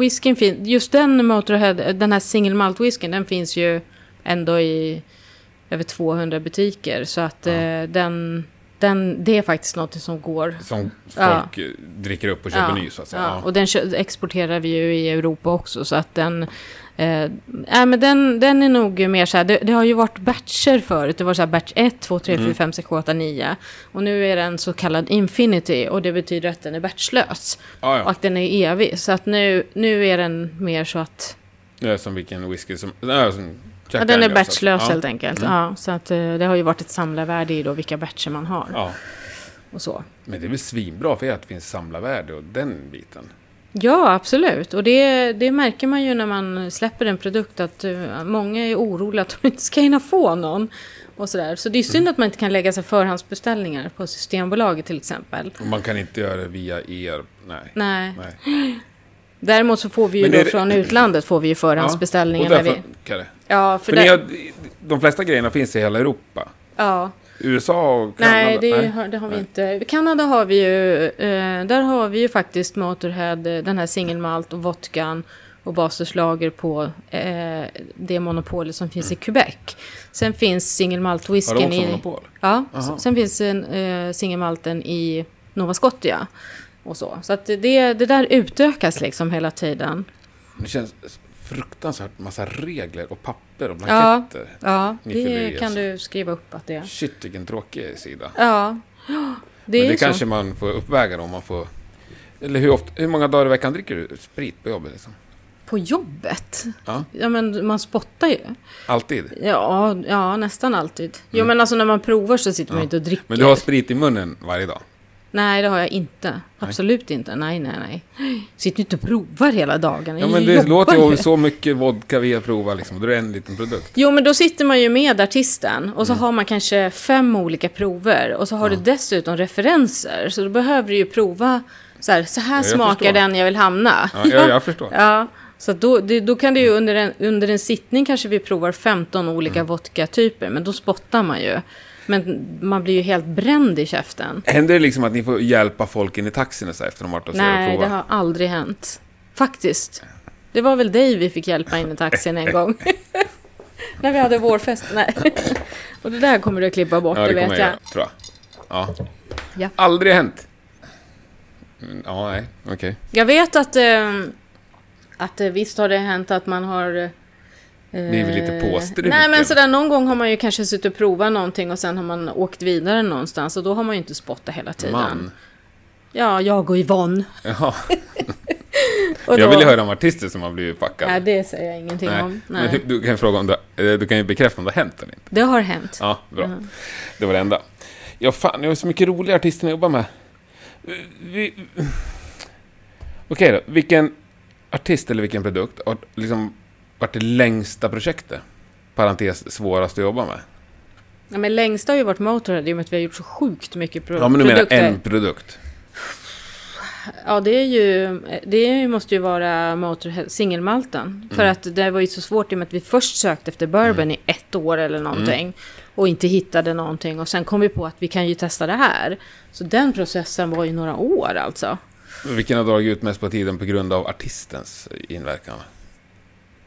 whiskyn finns... Just den Motorhead, den här single malt whiskyn, den finns ju ändå i över 200 butiker. Så att eh, den, den... Det är faktiskt något som går... Som Ja. folk eh, dricker upp och köper ny så att säga. Ja, Ja. och den exporterar vi ju i Europa också. Så att den... Eh, nej, men den, den är nog mer så här... Det, det har ju varit batcher förut. Det var så här batch 1, 2, 3, Mm. 4, 5, 6, 7, 8, 9. Och nu är den så kallad infinity. Och det betyder att den är batchlös. Ja, Och ja. att den är evig. Så att nu, nu är den mer så att... Det är som vilken whisky som... Nej, som Ja, den är Daniels, batchlös alltså. helt enkelt. Mm. Ja, så att eh, det har ju varit ett samlarvärde i då vilka batcher man har. Ja. Och så. Men det är väl svinbra för er att det finns samlarvärde och den biten. Ja, absolut. Och det, det märker man ju när man släpper en produkt att eh, många är oroliga att de inte ska hinna få någon. Och sådär. Så det är synd Mm. att man inte kan lägga sig förhandsbeställningar på Systembolaget till exempel. Och man kan inte göra det via er. Nej. Nej. Nej. Däremot så får vi ju då det- från utlandet får vi ju förhandsbeställningar. och när därför vi, kan det. Ja, för För där, har, de flesta grejerna finns i hela Europa. ja. USA och Kanada? Nej, det, Har, det har vi Nej. inte. Kanada har vi ju, eh, där har vi ju faktiskt Motorhead, eh, den här singelmalt och vodkan och baserslager på eh, det monopolet som finns i Quebec. Sen finns singelmalt Mm. Har de också i... monopol? Ja, Aha. sen finns eh, singelmalten i Nova Scotia. Och så. Så att det, det där utökas liksom hela tiden. Det känns fruktansvärt massa regler och papper och Ja, blanketter. ja fyller det kan alltså. du skriva upp att det är. Shit, vilken tråkig sida. Ja, det Men är det ju så. kanske man får uppväga då om man får... Eller hur, ofta, hur många dagar i veckan dricker du sprit på jobbet? Liksom? På jobbet? Ja. Ja, men man spottar ju. Alltid? Ja, ja nästan alltid. Jo, men alltså när man provar så sitter man Mm. Ja. ju inte och dricker. Men du har sprit i munnen varje dag? Nej, det har jag inte. Absolut inte. Nej, nej, nej. Sitter inte och provar hela dagen. Ja, men det jobbar låter ju. så mycket vodka vi har provat liksom. Då är det en liten produkt. Jo, men då sitter man ju med artisten och så Mm. har man kanske fem olika prover och så har du dessutom referenser. Så då behöver du ju prova så här, så här jag smakar förstår. den jag vill hamna. Ja, jag, jag förstår. <laughs> Ja, så då, det, då kan det ju under en, under en sittning kanske vi provar 15 olika Mm. vodka-typer, men då spottar man ju. Men man blir ju helt bränd i käften. Händer det liksom att ni får hjälpa folk in i taxin och så efter de varit och så och Nej, det har aldrig hänt. Faktiskt. Det var väl dig vi fick hjälpa in i taxin en gång. <laughs> När vi hade vårfest. Nej. Och det där kommer du att klippa bort, Ja, det, det vet jag. jag tror jag. Ja. Ja. Aldrig hänt. Mm, Ja, nej, okej. Jag vet att, eh, att eh, visst har det hänt att man har... Eh, Blivit lite påstruken. Nej, men sådär någon gång har man ju kanske suttit och provat någonting och sen har man åkt vidare någonstans och då har man ju inte spottat hela tiden. Man. Ja, jag och Yvonne. Jaha. <laughs> Och Jag då- vill ju höra om artister som har blivit packade. Nej, det säger jag ingenting Nej. om. Men Nej. du, du kan ju fråga om det, eh, du kan ju bekräfta om det har hänt eller inte. Det har hänt. Ja, bra. Mm. Det var det enda. Ja, fan, jag har så mycket roliga artister att jobba med. Vi... Okej då, vilken artist eller vilken produkt har liksom varit det längsta projektet? Parentes, svårast att jobba med. Ja, men längst har ju varit Motörhead i och med att vi har gjort så sjukt mycket pro- Ja, men du menar produkter. en produkt. Ja, det är ju... Det måste ju vara Motörhead, singelmalten. För Mm. att det var ju så svårt i och med att vi först sökte efter bourbon i ett år eller någonting. Mm. Och inte hittade någonting. Och sen kom vi på att vi kan ju testa det här. Så den processen var ju några år alltså. Vilken har dragit ut mest på tiden på grund av artistens inverkan?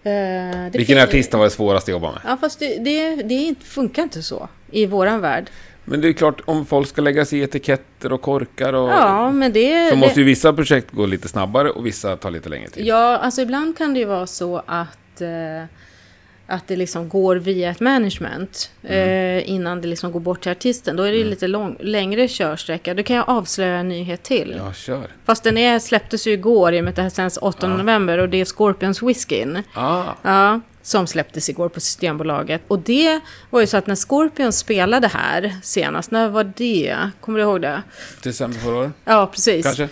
Det Vilken fin- artist har varit svårast att jobba med? Ja, fast det, det, det funkar inte så i våran värld. Men det är klart, om folk ska lägga sig i etiketter och korkar och... Ja, men det... så det måste ju vissa projekt gå lite snabbare och vissa ta lite längre tid. Ja, alltså ibland kan det ju vara så att, eh, att det liksom går via ett management eh, innan det liksom går bort till artisten. Då är det ju lite lång, längre körsträcka. Då kan jag avslöja en nyhet till. Ja, kör. Fast den är, släpptes ju igår i och med att det här sänds 8 Ja. november och det är Scorpions Whiskyn. Ah, Ja, som släpptes igår på Systembolaget. Och det var ju så att när Scorpions spelade här senast, när var det? Kommer du ihåg det? december förra året, Ja, precis. kanske?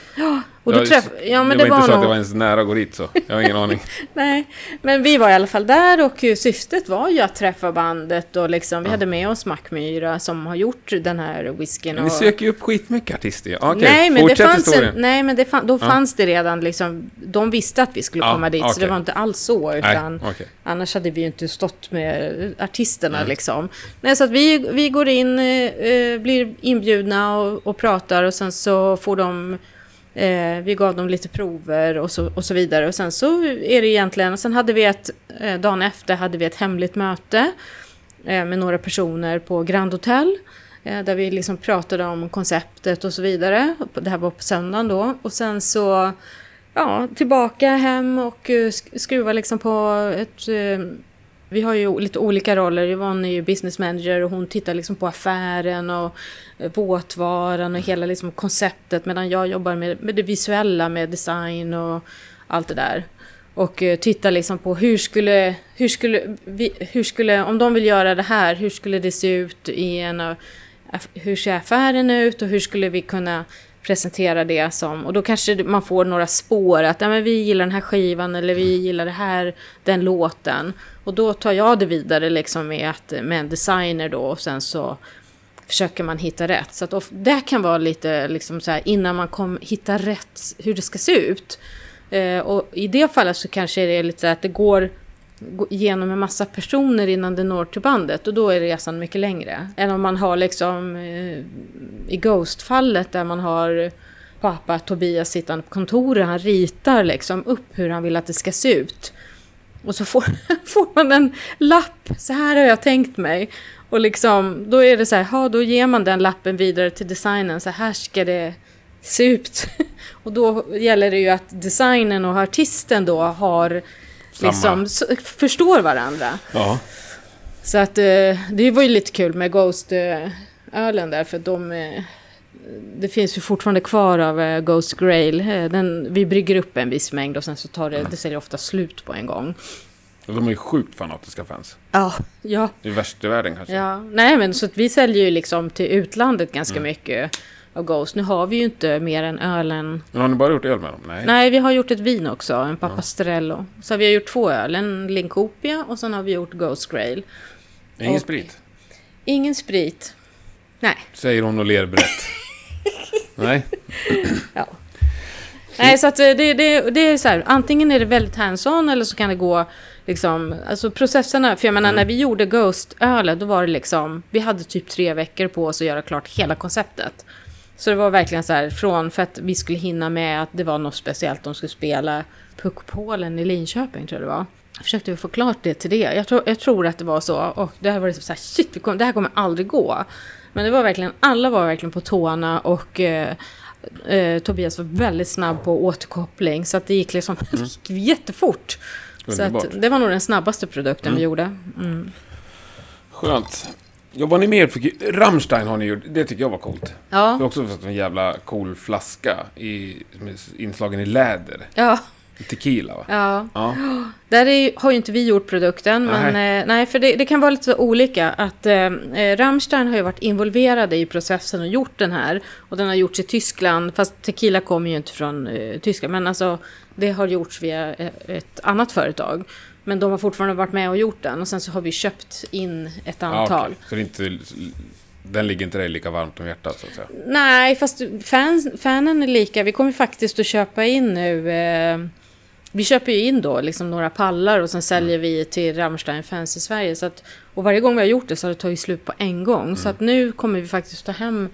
Och då träff... Ja, men det, det, var, inte så nog... att det var ens nära att gå dit så. Jag har ingen aning. <laughs> Nej, men vi var i alla fall där och eh, syftet var ju att träffa bandet och liksom, vi hade med oss Mackmyra som har gjort den här whiskyn. Men ni och... söker ju upp skitmycket artister ju. Okej, nej, men det fanns en, nej, men det fan, då fanns det redan liksom, de visste att vi skulle Ja, komma dit, så okej. det var inte alls så, utan Nej, okej. annars hade vi ju inte stått med artisterna Mm. liksom. Nej, så att vi, vi går in, eh, eh, blir inbjudna och, och pratar och sen så får de Eh, vi gav dem lite prover och så, och så vidare. Och sen så är det egentligen, och sen hade vi ett, eh, dagen efter hade vi ett hemligt möte eh, med några personer på Grand Hotel. Eh, där vi liksom pratade om konceptet och så vidare. Det här var på söndagen då. Och sen så, ja, tillbaka hem och eh, skruva liksom på ett... Eh, vi har ju lite olika roller. Yvonne är ju business manager och hon tittar liksom på affären och eh, våtvaran och hela liksom konceptet medan jag jobbar med, med det visuella, med design och allt det där. Och eh, tittar liksom på hur skulle, hur skulle, hur skulle, om de vill göra det här, hur skulle det se ut i en hur ser affären ut och hur skulle vi kunna presentera det som, och då kanske man får några spår att ja, men vi gillar den här skivan eller vi gillar det här, den låten. Och då tar jag det vidare liksom med, att, med en designer då och sen så försöker man hitta rätt. Så att of- det kan vara lite liksom så här innan man kom, hittar rätt hur det ska se ut. Eh, och i det fallet så kanske det är lite så här att det går genom en massa personer innan det når till bandet och då är resan mycket längre. Än om man har liksom eh, i Ghost-fallet där man har pappa Tobias sittande på kontoret, han ritar liksom upp hur han vill att det ska se ut. Och så får, <laughs> får man en lapp, så här har jag tänkt mig. Och liksom, då är det så här, ja, då ger man den lappen vidare till designen, så här ska det se ut. <laughs> Och då gäller det ju att designen och artisten då har Samma. liksom, förstår varandra. Ja. Så att eh, det var ju lite kul med Ghost-ölen där, för de... Det finns ju fortfarande kvar av eh, Ghost Grail. Eh, Den, vi brygger upp en viss mängd och sen så tar det, det säljer ofta slut på en gång. De är ju sjukt fanatiska fans. Ja, ja, Det är värst i världen kanske. ja. Nej men så att vi säljer ju liksom till utlandet ganska Mm. mycket av Ghost. Nu har vi ju inte mer än ölen. Men har ni bara gjort öl med dem? Nej. Nej, vi har gjort ett vin också, en Papastrello. Så vi har gjort två öl, en Linkopia och sen har vi gjort Ghost Grail. Ingen och- sprit? Ingen sprit. Nej. Säger hon och ler brett. <laughs> Nej. Ja. Nej, så att eh, det, det, det är så här, antingen är det väldigt hands-on eller så kan det gå liksom, alltså processerna, för jag menar när vi gjorde Ghost-ölet, då var det liksom, vi hade typ tre veckor på oss att göra klart hela konceptet. Så det var verkligen så här, från för att vi skulle hinna med att det var något speciellt, de skulle spela Puckpolen i Linköping tror jag det var. Försökte vi få klart det till det. Jag tror, jag tror att det var så. Och det här var liksom så här, shit, det här kommer aldrig gå. Men det var verkligen, alla var verkligen på tårna och eh, eh, Tobias var väldigt snabb på återkoppling. Så att det gick liksom <laughs> det gick jättefort. Så Underbart. att det var nog den snabbaste produkten vi gjorde. Mm. Skönt. Ja, vad ni mer fick... Rammstein har ni gjort. Det tycker jag var coolt. Det har Ja, också fått en jävla cool flaska i, inslagen i läder. ja, Tequila va? ja. Ja. Där är, har ju inte vi gjort produkten, men Nej. eh, nej, för det, det kan vara lite så olika. Att eh, eh, Rammstein har ju varit involverade i processen och gjort den här. Och den har gjorts i Tyskland, fast Tequila kommer ju inte från eh, Tyskland. Men alltså, det har gjorts via eh, ett annat företag. Men de har fortfarande varit med och gjort den. Och sen så har vi köpt in ett Ja, antal. okej. Så det inte... Den ligger inte dig lika varmt om hjärtat så att säga. Nej, fast fans, fanen är lika. Vi kommer faktiskt att köpa in nu... Eh, vi köper ju in då liksom några pallar och sen säljer vi till Rammstein-fans i Sverige. Så att, och varje gång vi har gjort det så har det tagit slut på en gång. Så att nu kommer vi faktiskt ta hem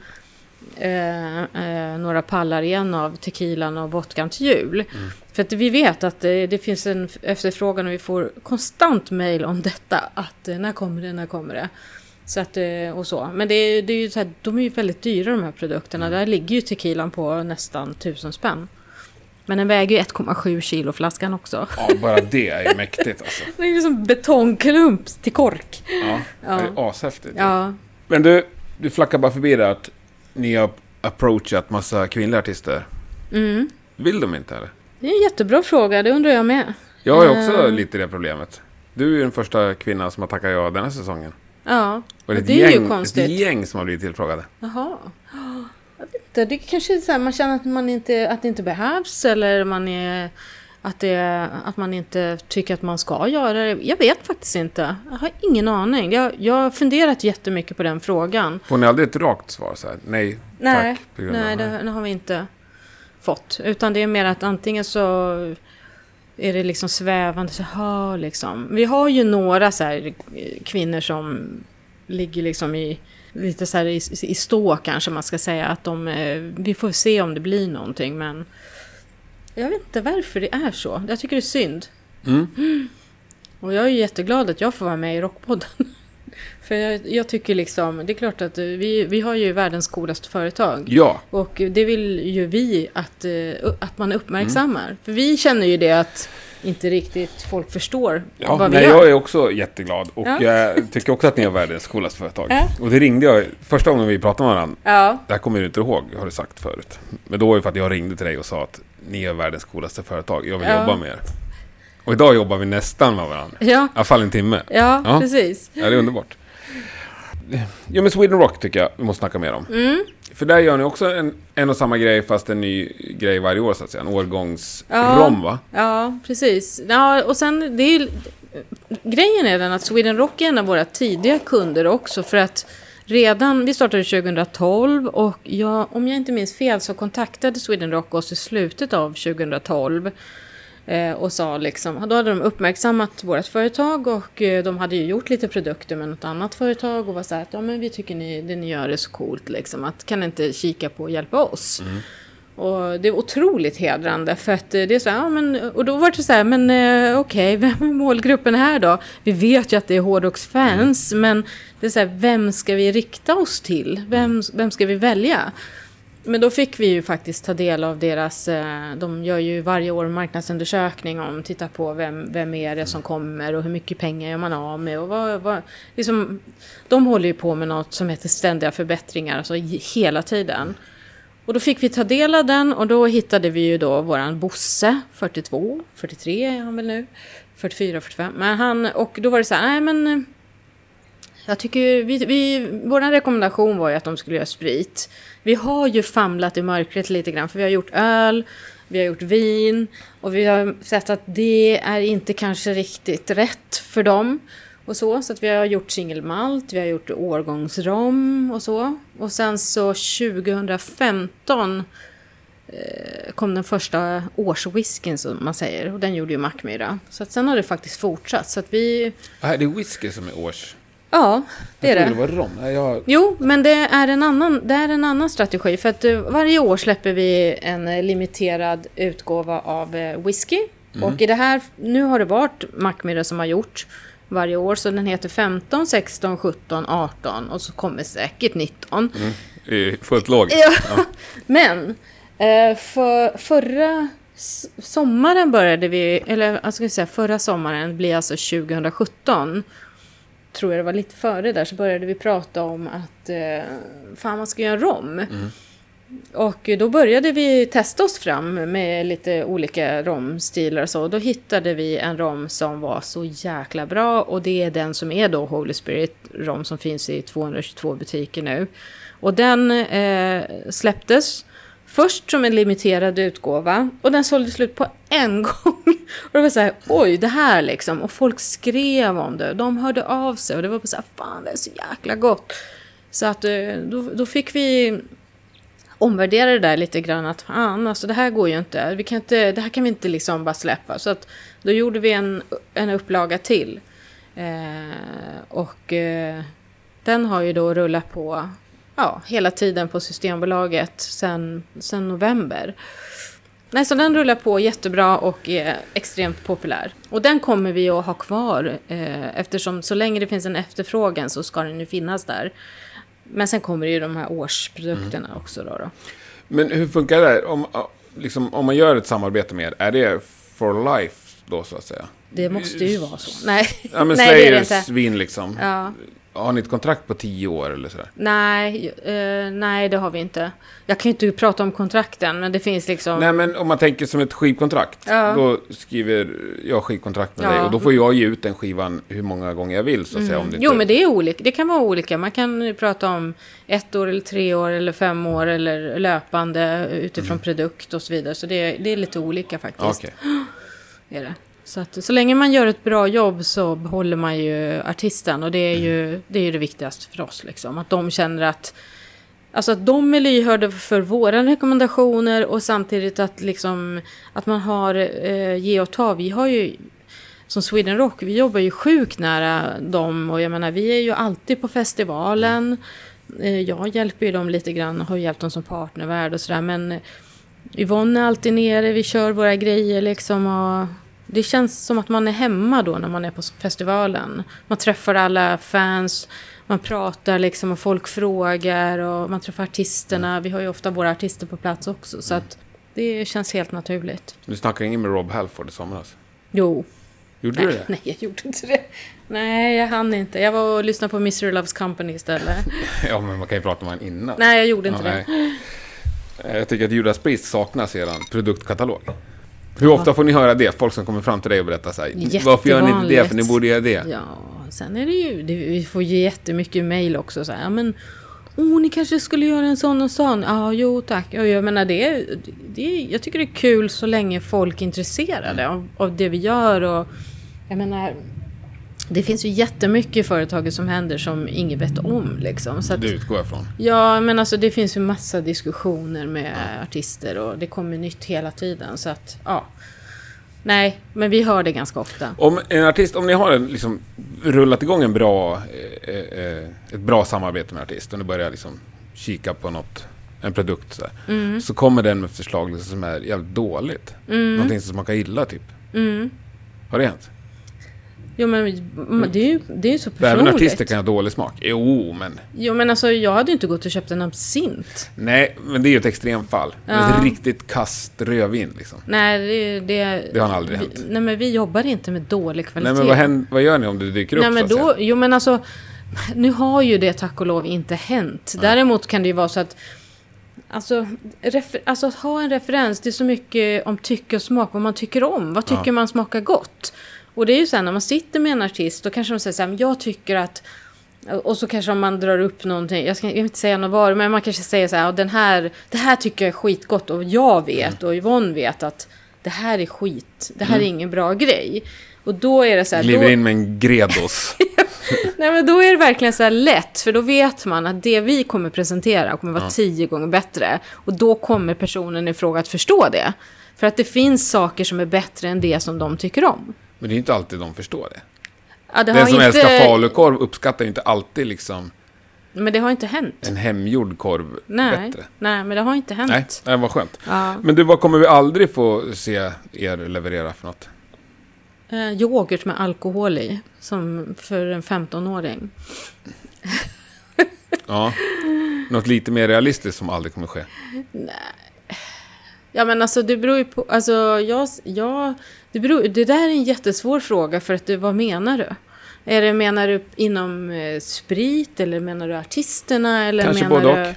eh, eh, några pallar igen av tequilan och vodkan till jul. För att vi vet att det, det finns en efterfrågan och vi får konstant mejl om detta. Att eh, när kommer det, när kommer det? Så att, eh, och så. Men det, det är ju så här, de är ju väldigt dyra de här produkterna. Där ligger ju tequilan på nästan tusen spänn. Men den väger ju 1,7 kilo flaskan också. Ja, bara det är ju mäktigt alltså. <laughs> Det är ju som betongklump till kork. Ja, Ja. det är ashäftigt. Ja, Men du, du flackar bara förbi det att ni har approachat massa kvinnliga artister. mm. Vill de inte eller? det är en jättebra fråga, det undrar jag med. Jag har ju också Eh. lite det problemet. Du är ju den första kvinnan som har tackat ja den här säsongen. Ja, Och det är, det är ju gäng, konstigt. ett gäng som har blivit tillfrågade. Jaha. Inte, det kanske är så här, man känner att, man inte, att det inte behövs eller man är, att, det, att man inte tycker att man ska göra det. Jag vet faktiskt inte. Jag har ingen aning. Jag, jag har funderat jättemycket på den frågan. Får ni aldrig ett rakt svar så här? Nej, Nej, tack. nej det det, har vi inte fått. Utan det är mer att antingen så är det liksom svävande så här liksom. Vi har ju några så här kvinnor som ligger liksom i lite så här i, i stå kanske man ska säga att de, eh, vi får se om det blir någonting men jag vet inte varför det är så. Jag tycker det är synd. Mm. Och jag är jätteglad att jag får vara med i Rockpodden. <laughs> För jag, jag tycker liksom, det är klart att vi, vi har ju världens coolaste företag. Ja, Och det vill ju vi att, eh, att man uppmärksammar. För vi känner ju det att inte riktigt folk förstår ja vad vi nej, gör. jag är också jätteglad. Och Ja. jag tycker också att ni är världens coolaste företag. Ja. Och det ringde jag, första gången vi pratade med varandra, Ja, det här kommer du inte ihåg, har du sagt förut. Men då var det för att jag ringde till dig och sa att ni är världens coolaste företag, jag vill jobba med er. Och idag jobbar vi nästan med varandra. I ja, alla fall en timme. ja, Ja. precis. Ja, det är underbart. Ja, men Sweden Rock tycker jag vi måste snacka mer om. Mm. För där gör ni också en, en och samma grej, fast en ny grej varje år, så att säga. En årgångsrom, Ja. va? Ja, precis. Ja, och sen, det är grejen är den att Sweden Rock är en av våra tidiga kunder också. För att redan, vi startade 2012 och jag, om jag inte minns fel så kontaktade Sweden Rock oss i slutet av 2012. Eh, och sa liksom, då hade de uppmärksammat vårt företag och eh, de hade ju gjort lite produkter med något annat företag och var så här att ja men vi tycker ni, det ni gör är så coolt liksom att kan ni inte kika på och hjälpa oss? Och det är otroligt hedrande för att eh, det är så här, ja, men, och då var det så här, men okej, <laughs> vem är målgruppen här då? Vi vet ju att det är hårdrocksfans, men det är så här, vem ska vi rikta oss till? Vem, vem ska vi välja? Men då fick vi ju faktiskt ta del av deras, eh, de gör ju varje år en marknadsundersökning om, titta på vem, vem är det som kommer och hur mycket pengar gör man av med och vad, vad liksom, de håller ju på med något som heter ständiga förbättringar, alltså hela tiden. Och då fick vi ta del av den och då hittade vi ju då våran Bosse, 42, 43 är han väl nu, 44, 45. Men han, och då var det så här, nej men jag tycker vi, vi, vår rekommendation var ju att de skulle göra sprit. Vi har ju famlat i mörkret lite grann för vi har gjort öl, vi har gjort vin och vi har sett att det är inte kanske riktigt rätt för dem. Och så, så att vi har gjort singelmalt, vi har gjort årgångsrom och så. Och sen så 2015 eh, kom den första årswhiskyn som man säger och den gjorde ju Mackmyra. Så att sen har det faktiskt fortsatt så att vi, Ah, det är whisky som är års ja det är det. det var rom. Jag... Jo, men det är en annan, det är en annan strategi. För att eh, varje år släpper vi en eh, limiterad utgåva av eh, whisky. Och i det här, nu har det varit Mackmyra som har gjort varje år. Så den heter 15, 16, 17, 18 och så kommer säkert 19. Det är fullt logiskt. Ja. <laughs> Men för, förra sommaren började vi, eller jag ska säga förra sommaren blir alltså 2017. Tror jag det var lite före där så började vi prata om att eh, fan man ska göra rom. Och då började vi testa oss fram med lite olika romstilar och så. Då hittade vi en rom som var så jäkla bra och det är den som är då Holy Spirit rom som finns i 222 butiker nu. Och den eh, släpptes först som en limiterad utgåva och den sålde slut på en <laughs> gång. Och det var så här, oj, det här liksom. Och folk skrev om det, de hörde av sig och det var på så här, fan det är så jäkla gott. Så att eh, då, då fick vi omvärdera det där lite grann att fan, alltså det här går ju inte. Vi kan inte, det här kan vi inte liksom bara släppa. Så att då gjorde vi en, en upplaga till. Eh, och eh, den har ju då rullat på ja, hela tiden på Systembolaget sen, sen november. Nej, så den rullar på jättebra och är extremt populär. Och den kommer vi att ha kvar eh, eftersom så länge det finns en efterfrågan så ska den ju finnas där. Men sen kommer ju de här årsprodukterna också då. då. Men hur funkar det? Om, liksom, om man gör ett samarbete med er, är det for life då så att säga? Det måste ju vara så. Nej, Ja men <laughs> Nej det är det inte. vin liksom. Ja. Har ni ett kontrakt på tio år eller sådär? Nej, eh, nej, det har vi inte. Jag kan ju inte prata om kontrakten, men det finns liksom... Nej, men om man tänker som ett skivkontrakt. Ja. Då skriver jag skivkontrakt med Ja. dig och då får jag ge ut den skivan hur många gånger jag vill så att säga. Om det Jo, inte... men det är olika. Det kan vara olika. Man kan ju prata om ett år eller tre år eller fem år eller löpande utifrån produkt och så vidare. Så det, det är lite olika faktiskt. Okej. <gasps> Är det. Så, att, så länge man gör ett bra jobb så behåller man ju artisten och det är ju det, är ju det viktigaste för oss. Liksom. Att de känner att, alltså att de är lyhörda för våra rekommendationer och samtidigt att, liksom, att man har eh, ge och ta. Vi har ju som Sweden Rock, vi jobbar ju sjukt nära dem och jag menar vi är ju alltid på festivalen. Eh, Jag hjälper ju dem lite grann och har hjälpt dem som partnervärd och sådär men Yvonne är alltid nere, vi kör våra grejer liksom och det känns som att man är hemma då när man är på festivalen. Man träffar alla fans, man pratar liksom och folk frågar och man träffar artisterna. Vi har ju ofta våra artister på plats också så att det känns helt naturligt. Du snackade ingen med Rob Halford i somras? Jo, Gjorde du nej, det? nej jag gjorde inte det. Nej, jag hann inte. Jag var och lyssnade på Misery Loves Company istället. <laughs> Ja, men man kan ju prata med honom innan. Nej, jag gjorde inte Ja, det. nej. Jag tycker att Judas Priest saknas i er produktkatalog. Hur ofta får ni höra det? Folk som kommer fram till dig och berättar så här. Varför gör ni inte det? För ni borde göra det. Ja, sen är det ju, det, vi får ju jättemycket mejl också så här, men Åh, ni kanske skulle göra en sån och sån. Ja, jo tack. Ja, jag menar det, det, jag tycker det är kul så länge folk är intresserade av, av det vi gör och jag menar det finns ju jättemycket i företaget som händer som ingen vet om liksom. Så att, Det utgår jag från. Ja, men alltså det finns ju massa diskussioner med artister och det kommer nytt hela tiden. Så att, ja. Nej, men vi hör det ganska ofta. Om en artist, om ni har en, liksom, rullat igång en bra, eh, eh, ett bra samarbete med en artist och ni börjar liksom kika på något, en produkt så, Mm. så kommer den med förslag liksom, som är jävligt dåligt. Någonting som smakar illa typ. Mm. Har det hänt? Jo, men det är ju, det är ju så För även personligt. artister kan ha dålig smak. Jo, men... Jo, men alltså jag hade ju inte gått och köpt en absint. Nej, men det är ju ett extremfall. Ja. Ett riktigt kast rödvin liksom. Nej, det, det, Det har aldrig vi, hänt. Nej, men vi jobbar inte med dålig kvalitet. Nej, men vad, händer, vad gör ni om det dyker upp Nej, men då, jo men alltså, nu har ju det tack och lov inte hänt. Däremot kan det ju vara så att, alltså, alltså att ha en referens, det är så mycket om tycke och smak, vad man tycker om. Vad tycker Ja. man smakar gott? Och det är ju så här, när man sitter med en artist, då kanske de säger så här, jag tycker att och så kanske man drar upp någonting, jag ska jag vill inte säga något var, men man kanske säger så här, "Ja, den här, det här tycker jag är skitgott och jag vet och Yvonne vet att det här är skit, det här är ingen bra grej. Och då är det så här, Kliver då, in med en Gredos. <laughs> Nej men då är det verkligen så här lätt, för då vet man att det vi kommer presentera kommer vara tio gånger bättre. Och då kommer personen i fråga att förstå det. För att det finns saker som är bättre än det som de tycker om. Men det är inte alltid de förstår det. Ja, det Den som inte, älskar falukorv uppskattar inte alltid liksom Men det har inte hänt. en hemgjord korv Nej, bättre. nej, men det har inte hänt. Nej, det var skönt. Ja. Men du, vad kommer vi aldrig få se er leverera för något? Eh, yoghurt med alkohol i, som för en 15-åring. Ja. Något lite mer realistiskt som aldrig kommer ske. Ja men alltså det beror ju på, alltså jag, jag det, beror, det där är en jättesvår fråga för att du, vad menar du? Är det, menar du inom eh, sprit eller menar du artisterna eller Kanske menar både du... och.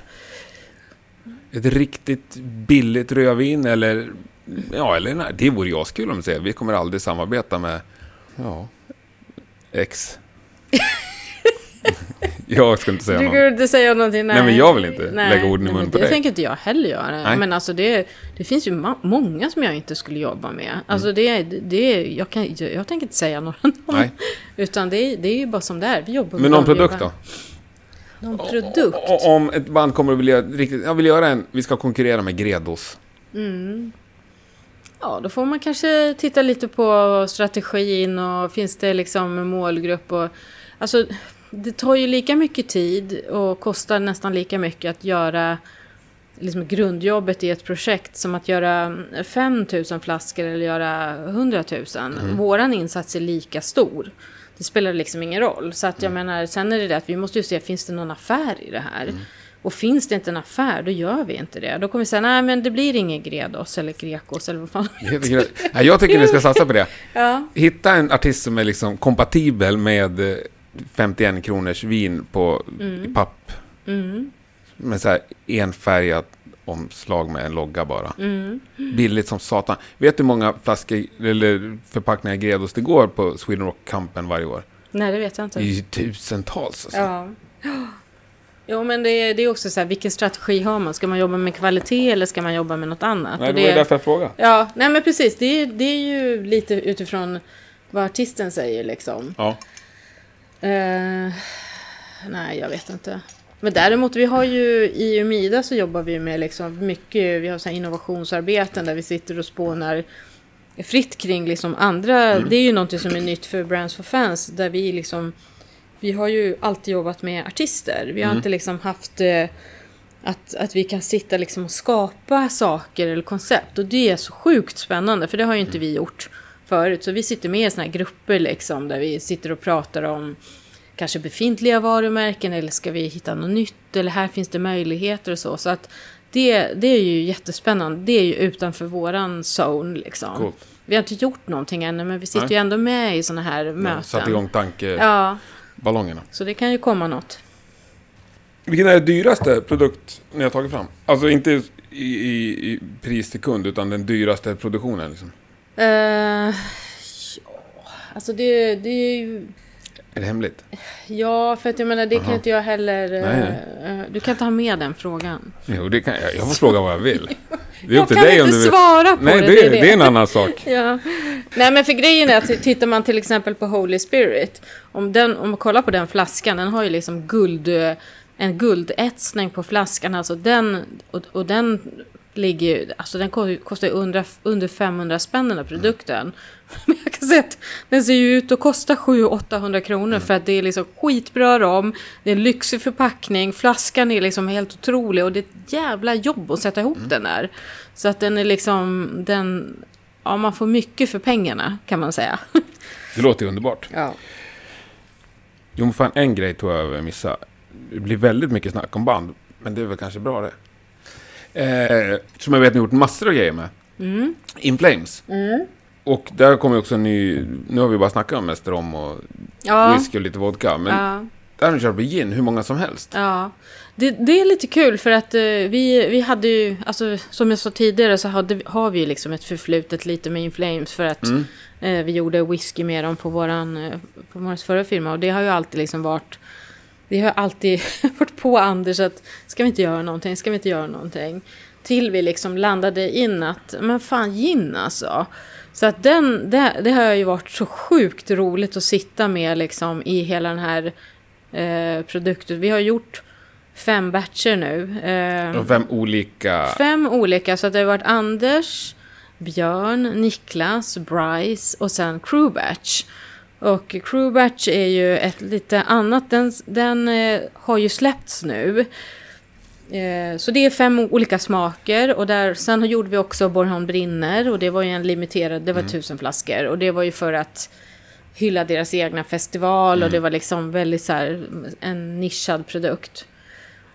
Ett riktigt billigt rödvin eller... Ja, eller nej, det vore jag kul om säger. Vi kommer aldrig samarbeta med... Ja... X. <laughs> <laughs> jag ska inte säga Du något. kan inte säga någonting, nej. Nej, men jag vill inte lägga orden i nej, mun men på Det dig. tänker inte jag heller göra. Nej. Men alltså det, det finns ju ma- många som jag inte skulle jobba med. Alltså det, det, jag, kan, jag, jag tänker inte säga några <laughs> namn. Mm. Nej. Utan det, är- det är ju bara som det är. Vi jobbar Men med någon vanliga produkt då? Någon produkt? O- Om ett band kommer att vilja riktigt... Jag vill göra en... Vi ska konkurrera med Gredos. Ja, då får man kanske titta lite på strategin och finns det liksom målgrupp och alltså det tar ju lika mycket tid och kostar nästan lika mycket att göra liksom grundjobbet i ett projekt som att göra 5000 flaskor eller göra 100 000. Våran insats är lika stor. Det spelar liksom ingen roll. Så att jag menar, sen är det det att vi måste ju se, finns det någon affär i det här? Och finns det inte en affär, då gör vi inte det. Då kommer vi säga, nej men det blir ingen Gredos eller Grekos eller vad fan. Jag tycker, Nej, jag tycker ni ska satsa på det. <laughs> Ja. Hitta en artist som är liksom kompatibel med, eh, 51 kronors vin på i papp. Mm. Med så här enfärgat omslag med en logga bara. Mm. Billigt som satan. Vet du hur många flaskor eller förpackningar Gredos det går på Sweden Rock Campen varje år? Nej, det vet jag inte. Det är ju tusentals alltså. Ja. Jo, men det är, det är också så här, vilken strategi har man? Ska man jobba med kvalitet eller ska man jobba med något annat? Nej, Och det var ju därför jag frågade. Ja, nej men precis. Det är, det är ju lite utifrån vad artisten säger liksom. Ja. Eh, nej, jag vet inte. Men däremot, vi har ju i Umida så jobbar vi med liksom mycket, vi har så innovationsarbeten där vi sitter och spånar fritt kring liksom andra, det är ju någonting som är nytt för Brands for Fans, där vi liksom, vi har ju alltid jobbat med artister. Vi har inte liksom haft eh, att, att vi kan sitta liksom och skapa saker eller koncept. Och det är så sjukt spännande, för det har ju inte vi gjort förut. Så vi sitter med i såna här grupper liksom, där vi sitter och pratar om kanske befintliga varumärken eller ska vi hitta något nytt eller här finns det möjligheter och så. Så att det, det är ju jättespännande. Det är ju utanför våran zone liksom. Coolt. Vi har inte gjort någonting ännu men vi sitter Nej. ju ändå med i såna här möten. Satt igång tankeballongerna. Ja, så det kan ju komma något. Vilken är den dyraste produkt ni har tagit fram? Alltså inte i, i, i pris till kund, utan den dyraste produktionen. Liksom. Eh, ja, alltså det, det är ju... Är det hemligt? Ja, för att jag menar det kan Aha. inte jag heller... eh, Nej, eh, du kan inte ha med den frågan. Jo, det kan jag. Jag får fråga vad jag vill. <laughs> Det är Jag upp till kan dig om inte du vill. svara på Nej, det. det, är det är en annan sak. <laughs> Ja. Nej men för grejen är att tittar man till exempel på Holy Spirit. Om, den, om man kollar på den flaskan, den har ju liksom guld, eh, en guldetsning på flaskan. Alltså den, och, och den ligger ju- alltså den ko- kostar ju under, under 500 spänn den här produkten. <laughs> Men jag kan säga att den ser ju ut att kosta 700-800 kronor för att det är liksom skitbra ram, det är en lyxig förpackning, flaskan är liksom helt otrolig och det är ett jävla jobb att sätta ihop den där. Så att den är liksom, den, ja man får mycket för pengarna kan man säga. <laughs> Det låter underbart. Ja. Jo, men fan, en grej tror jag jag missade. Det blir väldigt mycket snack om band, men det är väl kanske bra det. Eh, som jag vet ni har gjort massor av grejer med. Mm. In Flames. Och där kommer också en ny... Nu har vi bara snackat om mest rom och Ja. whisky och lite vodka. Men ja. där har ni kört på gin, hur många som helst. Ja, det, det är lite kul för att eh, vi, vi hade ju, alltså som jag sa tidigare så hade, har vi ju liksom ett förflutet lite med In Flames för att Mm. eh, vi gjorde whisky med dem på våran, eh, på våran förra firma och det har ju alltid liksom varit, vi har alltid <laughs> varit på Anders att ska vi inte göra någonting, ska vi inte göra någonting? Till vi liksom landade in att, men fan gin alltså. Så att den, det, det har ju varit så sjukt roligt att sitta med liksom i hela den här eh, produkten. Vi har gjort fem batcher nu. Eh, fem olika... fem olika, så att det har varit Anders, Björn, Niklas, Bryce och sen Crew Batch. Och Crew Batch är ju ett lite annat, den, den eh, har ju släppts nu. Eh, så det är fem olika smaker och där, sen gjorde vi också Bornholm brinner och det var ju en limiterad, det var tusen flaskor och det var ju för att hylla deras egna festival och det var liksom väldigt så här en nischad produkt.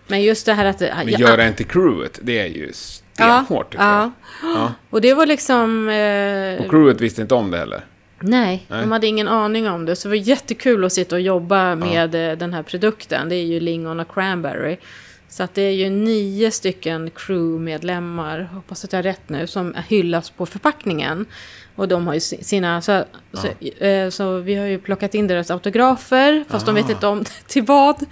Men just det här att... Men ja, göra en till crewet, det är ju stenhårt jag. ja. Ja. Och det var liksom... Eh, Och crewet visste inte om det heller. Nej, Nej. de hade ingen aning om det. Så det var jättekul att sitta och jobba med eh, den här produkten. Det är ju lingon och cranberry. Så att det är ju nio stycken crewmedlemmar, hoppas att jag har rätt nu, som hyllas på förpackningen. Och de har ju si- sina, så, så, eh, så vi har ju plockat in deras autografer, fast de vet inte om <laughs> till vad.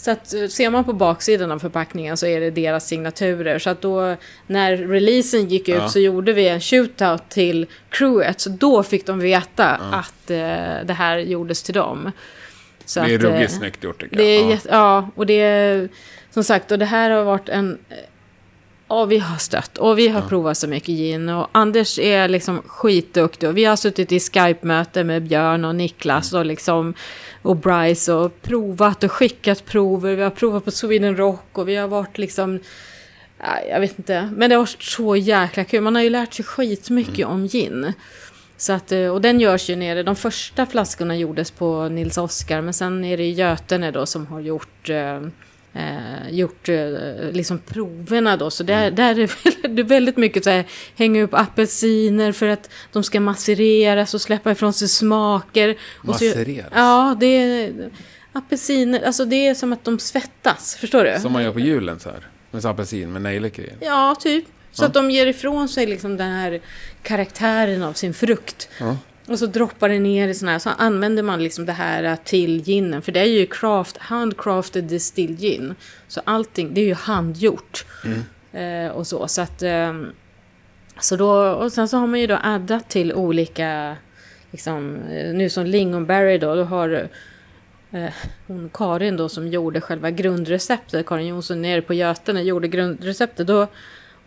Så att eh, ser man på baksidan av förpackningen så är det deras signaturer. Så att då när releasen gick ut Ja. så gjorde vi en shootout till crewet. Så då fick de veta att eh, det här gjordes till dem. Så det är att, eh, ruggigt snyggt gjort tycker det är jag. ja. ja, och det är som sagt, och det här har varit en... Ja, vi har stött och vi har provat så mycket gin och Anders är liksom skitduktig och vi har suttit i Skype-möte med Björn och Niklas och liksom och Bryce och provat och skickat prover. Vi har provat på Sweden Rock och vi har varit liksom... ja, Jag vet inte, men det har varit så jäkla kul. Man har ju lärt sig skitmycket om gin. Så att, eh, och den görs ju nere, de första flaskorna gjordes på Nils Oskar, men sen är det Götene då som har gjort eh, gjort eh, liksom proverna då. Så där, där är <laughs> det väldigt, mycket så här, hänga upp apelsiner för att de ska massereras och släppa ifrån sig smaker. Och så, Massereras? ja, det är apelsiner, alltså det är som att de svettas, förstår du? Som man gör på julen så här. Med så apelsin med nejlikor. Ja, typ. Så Ja. att de ger ifrån sig liksom den här karaktären av sin frukt. Ja. Och så droppar det ner i sådana här, så använder man liksom det här till ginen. För det är ju craft, handcrafted distilled gin. Så allting, det är ju handgjort. Eh, och så, så att... ehm, så då, och sen så har man ju då addat till olika, liksom, eh, nu som lingonberry då, då har eh, hon Karin då som gjorde själva grundreceptet, Karin Jonsson nere på Götene gjorde grundreceptet, då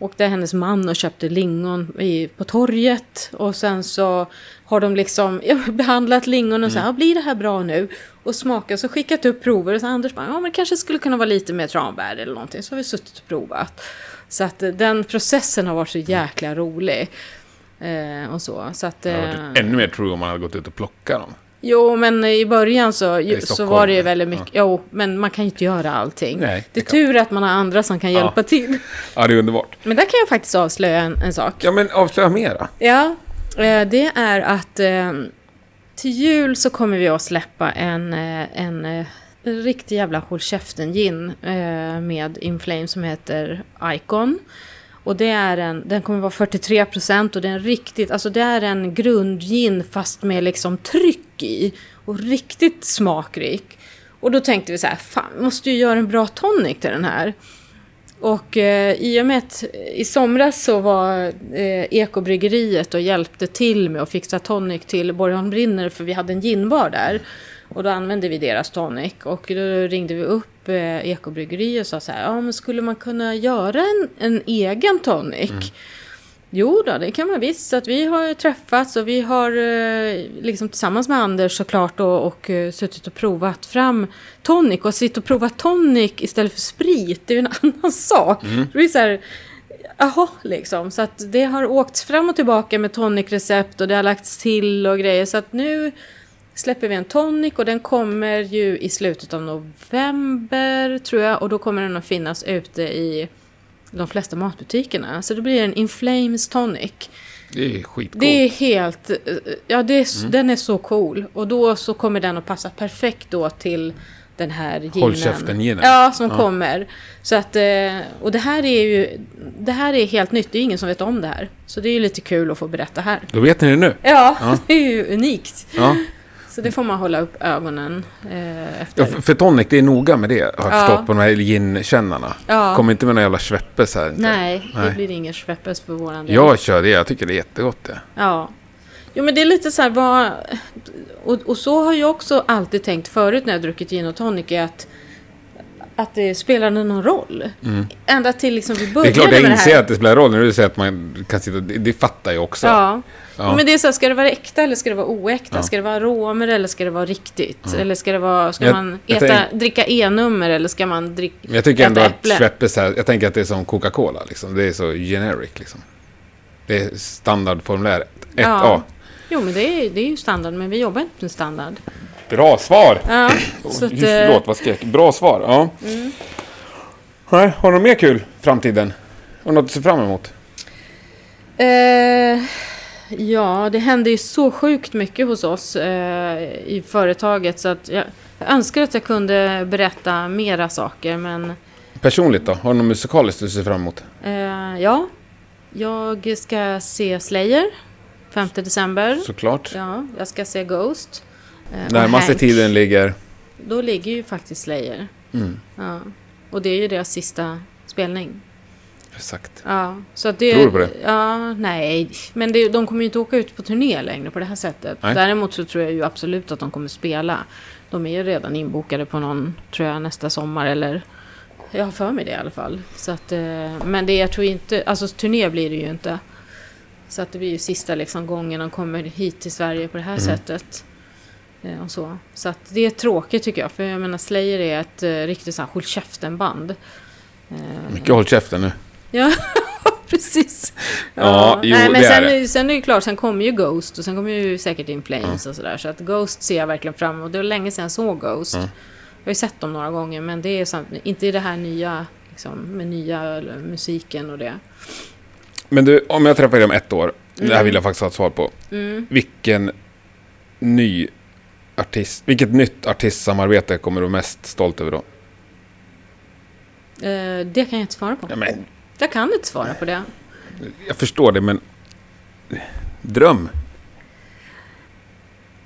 åkte hennes man och köpte lingon i, på torget och sen så har de liksom ja, <laughs> behandlat lingon och så här, "Ja, blir det här bra nu? Och smakat, så skickat upp prover och så Anders bara, ja men det kanske skulle kunna vara lite mer tranbär eller någonting. Så har vi suttit och provat. Så att eh, den processen har varit så jäkla rolig. Eh, och så. så att, Det hade eh, varit ännu mer true om man hade gått ut och plockat dem. Jo, men i början så, så var det ju ja. väldigt mycket. Jo, men man kan ju inte göra allting. Nej, det är tur att man har andra som kan Ja. hjälpa till. <laughs> Ja, det är underbart. Men där kan jag faktiskt avslöja en, en sak. Ja, men avslöja mera. Ja, eh, det är att eh, till jul så kommer vi att släppa en, eh, en, en riktig jävla håll käften gin eh, med Inflame som heter Icon. Och det är en, den kommer vara 43 procent och det är en riktigt, alltså det är en grundgin fast med liksom tryck i. Och riktigt smakrik. Och då tänkte vi så här, fan, vi måste ju göra en bra tonic till den här. Och eh, i och med att eh, i somras så var eh, Ekobryggeriet och hjälpte till med att fixa tonic till Borgholm Brinner för vi hade en ginbar där. Och då använde vi deras tonic och då ringde vi upp eh, Ekobryggeriet och sa så här, ja men skulle man kunna göra en, en egen tonic? Jo då, det kan man visst. Så att vi har träffats och vi har eh, liksom tillsammans med Anders såklart och, och eh, suttit och provat fram tonic. Och sitta och prova tonic istället för sprit, det är ju en <laughs> annan sak. Det blir så här, jaha liksom. Så att det har åkts fram och tillbaka med tonicrecept och det har lagts till och grejer. Så att nu släpper vi en tonic och den kommer ju i slutet av november tror jag. Och då kommer den att finnas ute i de flesta matbutikerna. Så det blir en Inflames tonic. Det är skitcoolt. Det är helt... eh, Ja, det är, den är så cool. Och då så kommer den att passa perfekt då till den här ginen. Håll käften-ginen. Ja, som Ja. kommer. Så att... eh, Och det här är ju... Det här är helt nytt. Det är ingen som vet om det här. Så det är ju lite kul att få berätta här. Då vet ni det nu. Ja, Ja. <laughs> det är ju unikt. Ja. Så det får man hålla upp ögonen eh, Ja, efter. för, för tonic, det är noga med det, har jag Ja. förstått på de här gin-kännarna. Ja. Kom inte med några jävla sveppes här. inte. Nej, det Nej. blir ingen sveppes för våran del. Jag kör det, jag tycker det är jättegott det. Ja. Jo men det är lite så här vad... Och, och så har jag också alltid tänkt förut när jag druckit gin och tonic är att att det spelar någon roll. Ända till liksom vi Mm. Det började är klart, jag med det inser här. att det spelar roll när du säger att man kan sitta... Det, det fattar jag också. Ja. Ja. Men det är så här, ska det vara äkta eller ska det vara oäkta? Ja. Ska det vara råmer eller ska det vara riktigt? Eller ska det vara, ska Jag- man jag äta, tänk- dricka E-nummer eller ska man dricka, jag tycker ändå att sveppes här, jag tänker att det är som Coca-Cola liksom. Det är så generic liksom. Det är standardformuläret. 1A. Ja. Jo men det är, det är ju standard, men vi jobbar inte med standard. Bra svar! Ja, <clears throat> så att, eh, Förlåt, vad skrek Bra svar, ja. Nej, har du något mer kul framtiden? Har du något att se fram emot? Eh, ja, det händer ju så sjukt mycket hos oss eh, i företaget så att jag, jag önskar att jag kunde berätta mera saker men Personligt då? Har du något musikaliskt du ser fram emot? eh, ja, jag ska se Slayer 5 december. Såklart. Ja, jag ska se Ghost. Eh, Närmaste tiden ligger... Då ligger ju faktiskt Slayer. Mm, Ja. Och det är ju deras sista spelning. exakt. Ja, så det... Tror du på det? Ja, nej. Men det, de kommer ju inte åka ut på turné längre på det här sättet. Nej. Däremot så tror jag ju absolut att de kommer spela. De är ju redan inbokade på någon, tror jag, nästa sommar eller... Jag har för mig det i alla fall. Så att, eh, men det jag tror inte... Alltså turné blir det ju inte. Så att det blir ju sista liksom, gången de kommer hit till Sverige på det här Mm. sättet. Eh, och så. så att det är tråkigt tycker jag. För jag menar Slayer är ett eh, riktigt så här håll käften-band. Eh, Mycket håll käften nu. Ja, <laughs> precis. Ja, jo, Nej, men det är sen, det. är- sen är det ju klart, sen kommer ju Ghost och sen kommer ju säkert In Flames och sådär. Så att Ghost ser jag verkligen fram emot. Det var länge sedan jag såg Ghost. Ja. Jag har ju sett dem några gånger men det är sam- inte i det här nya, liksom, med nya musiken och det. Men du, om jag träffar dig om ett år, det här Mm. vill jag faktiskt ha ett svar på. Mm. Vilken ny artist, vilket nytt artistsamarbete kommer du mest stolt över då? Eh, det kan jag inte svara på. Ja, men, Jag kan inte svara på det. jag förstår det, men dröm.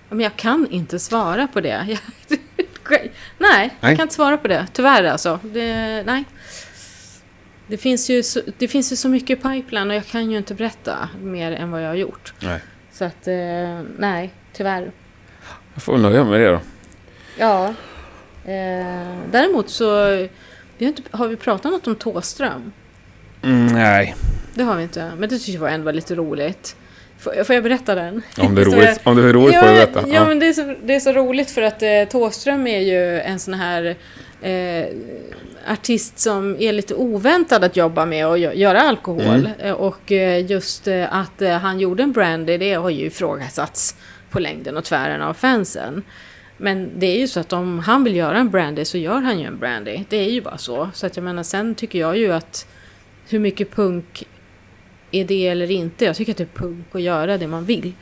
Men jag kan inte svara på det. <laughs> Jag, nej, Nej. jag kan inte svara på det. Tyvärr alltså. Det, nej. Det finns, ju så, det finns ju så mycket i pipeline och jag kan ju inte berätta mer än vad jag har gjort. Nej. Så att, eh, nej, tyvärr. Jag får väl nöja mig med det då. Ja. Eh, däremot så vi har, inte, har vi pratat något om Tåström. Mm, nej, Det har vi inte. Men det tyckte jag ändå var lite roligt. Får, får jag berätta den? om det är <laughs> roligt, om det är roligt ja, får du berätta. Ja, men det är, så, det är så roligt för att eh, Thåström är ju en sån här eh, artist som är lite oväntad att jobba med och gö- göra alkohol. Mm. Eh, och eh, just eh, att han gjorde en brandy, det har ju ifrågasatts på längden och tvären av fansen. Men det är ju så att om han vill göra en brandy så gör han ju en brandy. Det är ju bara så. Så att jag menar, sen tycker jag ju att hur mycket punk är det eller inte? Jag tycker att det är punk att göra det man vill.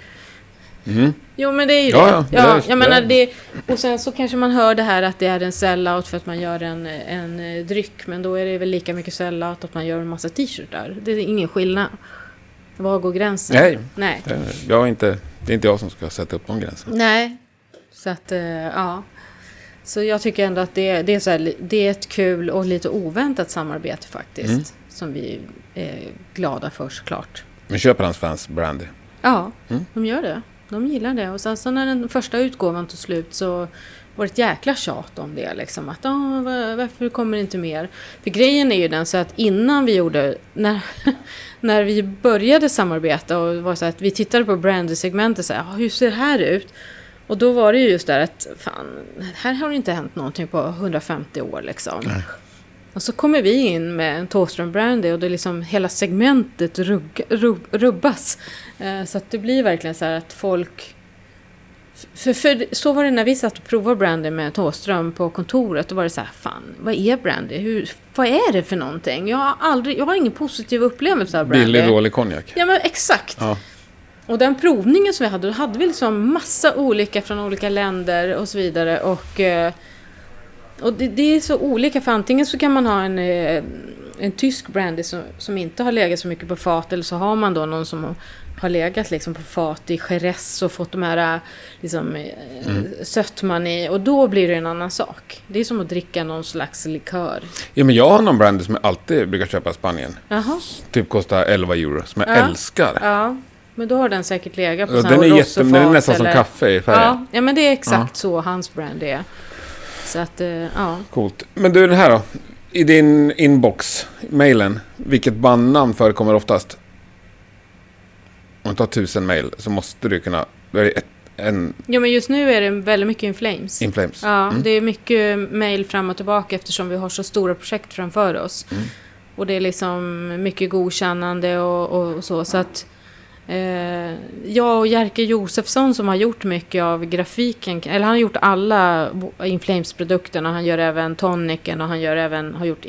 Mm. Jo men det är ju Ja, det. ja, Ja, jag menar det. Och sen så kanske man hör det här att det är en sellout för att man gör en, en eh, dryck. Men då är det väl lika mycket sellout att man gör en massa t-shirtar. Det är ingen skillnad. Var går gränsen? Nej. Nej. Det- Jag är inte, det är inte jag som ska sätta upp de gränserna. Nej. Så att, eh, ja. Så jag tycker ändå att det, det, är så här, det är ett kul och lite oväntat samarbete faktiskt. Mm. Som vi är glada för såklart. Men köper hans fans brandy? Ja, Mm. de gör det. De gillar det. Och sen så när den första utgåvan tog slut så var det ett jäkla tjat om det. Liksom. Att, varför kommer det inte mer? För grejen är ju den så att innan vi gjorde, när, <laughs> när vi började samarbeta och var så att vi tittade på brandy-segmentet så här, hur ser det här ut? Och då var det ju just där att, fan, här har det inte hänt någonting på 150 år liksom. Nej. Och så kommer vi in med en Thåström Brandy och det är liksom hela segmentet rugg, rub, rubbas. Eh, så att det blir verkligen så här att folk... För, för så var det när vi satt och provade brandy med Thåström på kontoret. Då var det så här, fan, vad är brandy? Hur, vad är det för någonting? Jag har, aldrig, jag har ingen positiv upplevelse av brandy. Billig, dålig konjak. Ja, men exakt. Ja. Och den provningen som vi hade, då hade vi liksom massa olika från olika länder och så vidare. Och, eh, och det, det är så olika, för antingen så kan man ha en, eh, en tysk brandy som, som inte har legat så mycket på fat, eller så har man då någon som har legat liksom på fat i Jerez och fått de här liksom, eh, sötman i, och då blir det en annan sak. Det är som att dricka någon slags likör. Ja, men jag har någon brandy som jag alltid brukar köpa i Spanien. Jaha, Typ kostar 11 euro, som jag Ja. älskar. ja. Men då har den säkert legat på sån den, är jätte, den är nästan som eller- kaffe i färgen. Ja, ja, men det är exakt så hans brand är. Så att, eh, ja. Coolt. Men du, den här då? I din inbox, mailen, vilket bandnamn förekommer oftast? Om du tar tusen mail så måste du kunna... Det är ett, en Jo, men just nu är det väldigt mycket in flames. In Flames. Ja, Mm. det är mycket mail fram och tillbaka eftersom vi har så stora projekt framför oss. Mm. Och det är liksom mycket godkännande och, och så. Så att jag och Jerker Josefsson som har gjort mycket av grafiken, eller han har gjort alla In Flames-produkterna. Han gör även tonicen och han gör även, har gjort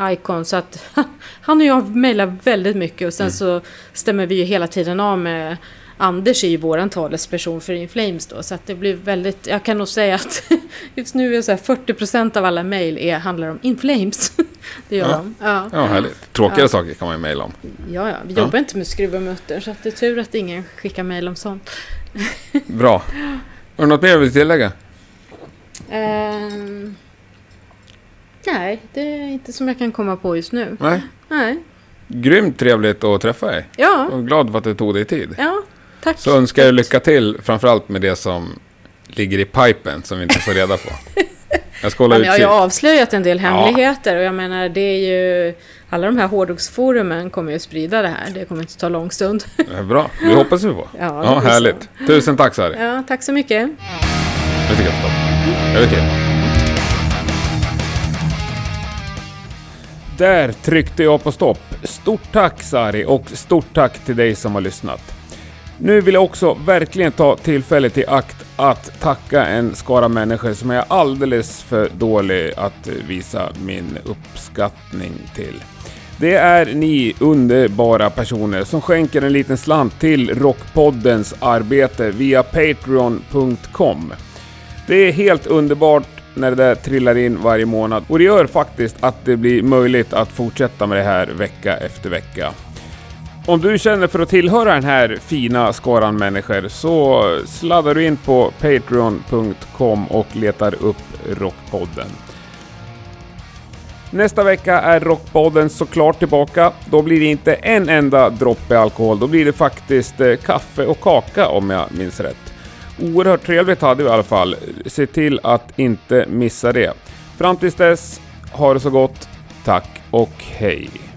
Icon. Så att <laughs> han och jag mejlar väldigt mycket och sen Mm. så stämmer vi ju hela tiden av med Anders är ju våran talesperson för Inflames då, så att det blir väldigt, jag kan nog säga att <laughs> just nu är så här 40% av alla mejl handlar om Inflames. <laughs> det gör Ja. de. Ja. Ja, härligt. Tråkigare Ja. saker kan man ju mejla om. ja, ja, vi Ja. jobbar inte med skruv och mutter så det är tur att ingen skickar mejl om sånt. <laughs> Bra. Har du något mer du vill tillägga? Ehm, nej, det är inte som jag kan komma på just nu. Nej. Nej. Grymt trevligt att träffa dig. Ja, Och glad för att du tog dig tid. ja, tack. Så önskar jag lycka till, framförallt med det som ligger i pipen som vi inte får reda på. <laughs> <laughs> Jag ska hålla Ja, men jag har ju utkik. avslöjat en del Ja. hemligheter och jag menar det är ju alla de här hårdrocksforumen kommer ju sprida det här. Det kommer inte ta lång stund. <laughs> Ja, Bra, det hoppas vi på. Ja, Ja, blir så. härligt. Tusen tack Sari. Ja, tack så mycket. Nu tycker jag. Är okej? Där tryckte jag på stopp. Stort tack Sari och stort tack till dig som har lyssnat. Nu vill jag också verkligen ta tillfället i akt att tacka en skara människor som jag är alldeles för dålig att visa min uppskattning till. Det är ni underbara personer som skänker en liten slant till Rockpoddens arbete via Patreon.com. Det är helt underbart när det där trillar in varje månad och det gör faktiskt att det blir möjligt att fortsätta med det här vecka efter vecka. Om du känner för att tillhöra den här fina skaran människor så sladdar du in på Patreon.com och letar upp Rockpodden. Nästa vecka är Rockpodden såklart tillbaka. Då blir det inte en enda droppe alkohol, då blir det faktiskt eh, kaffe och kaka om jag minns rätt. Oerhört trevligt hade vi i alla fall. Se till att inte missa det. Fram tills dess, ha det så gott. Tack och hej!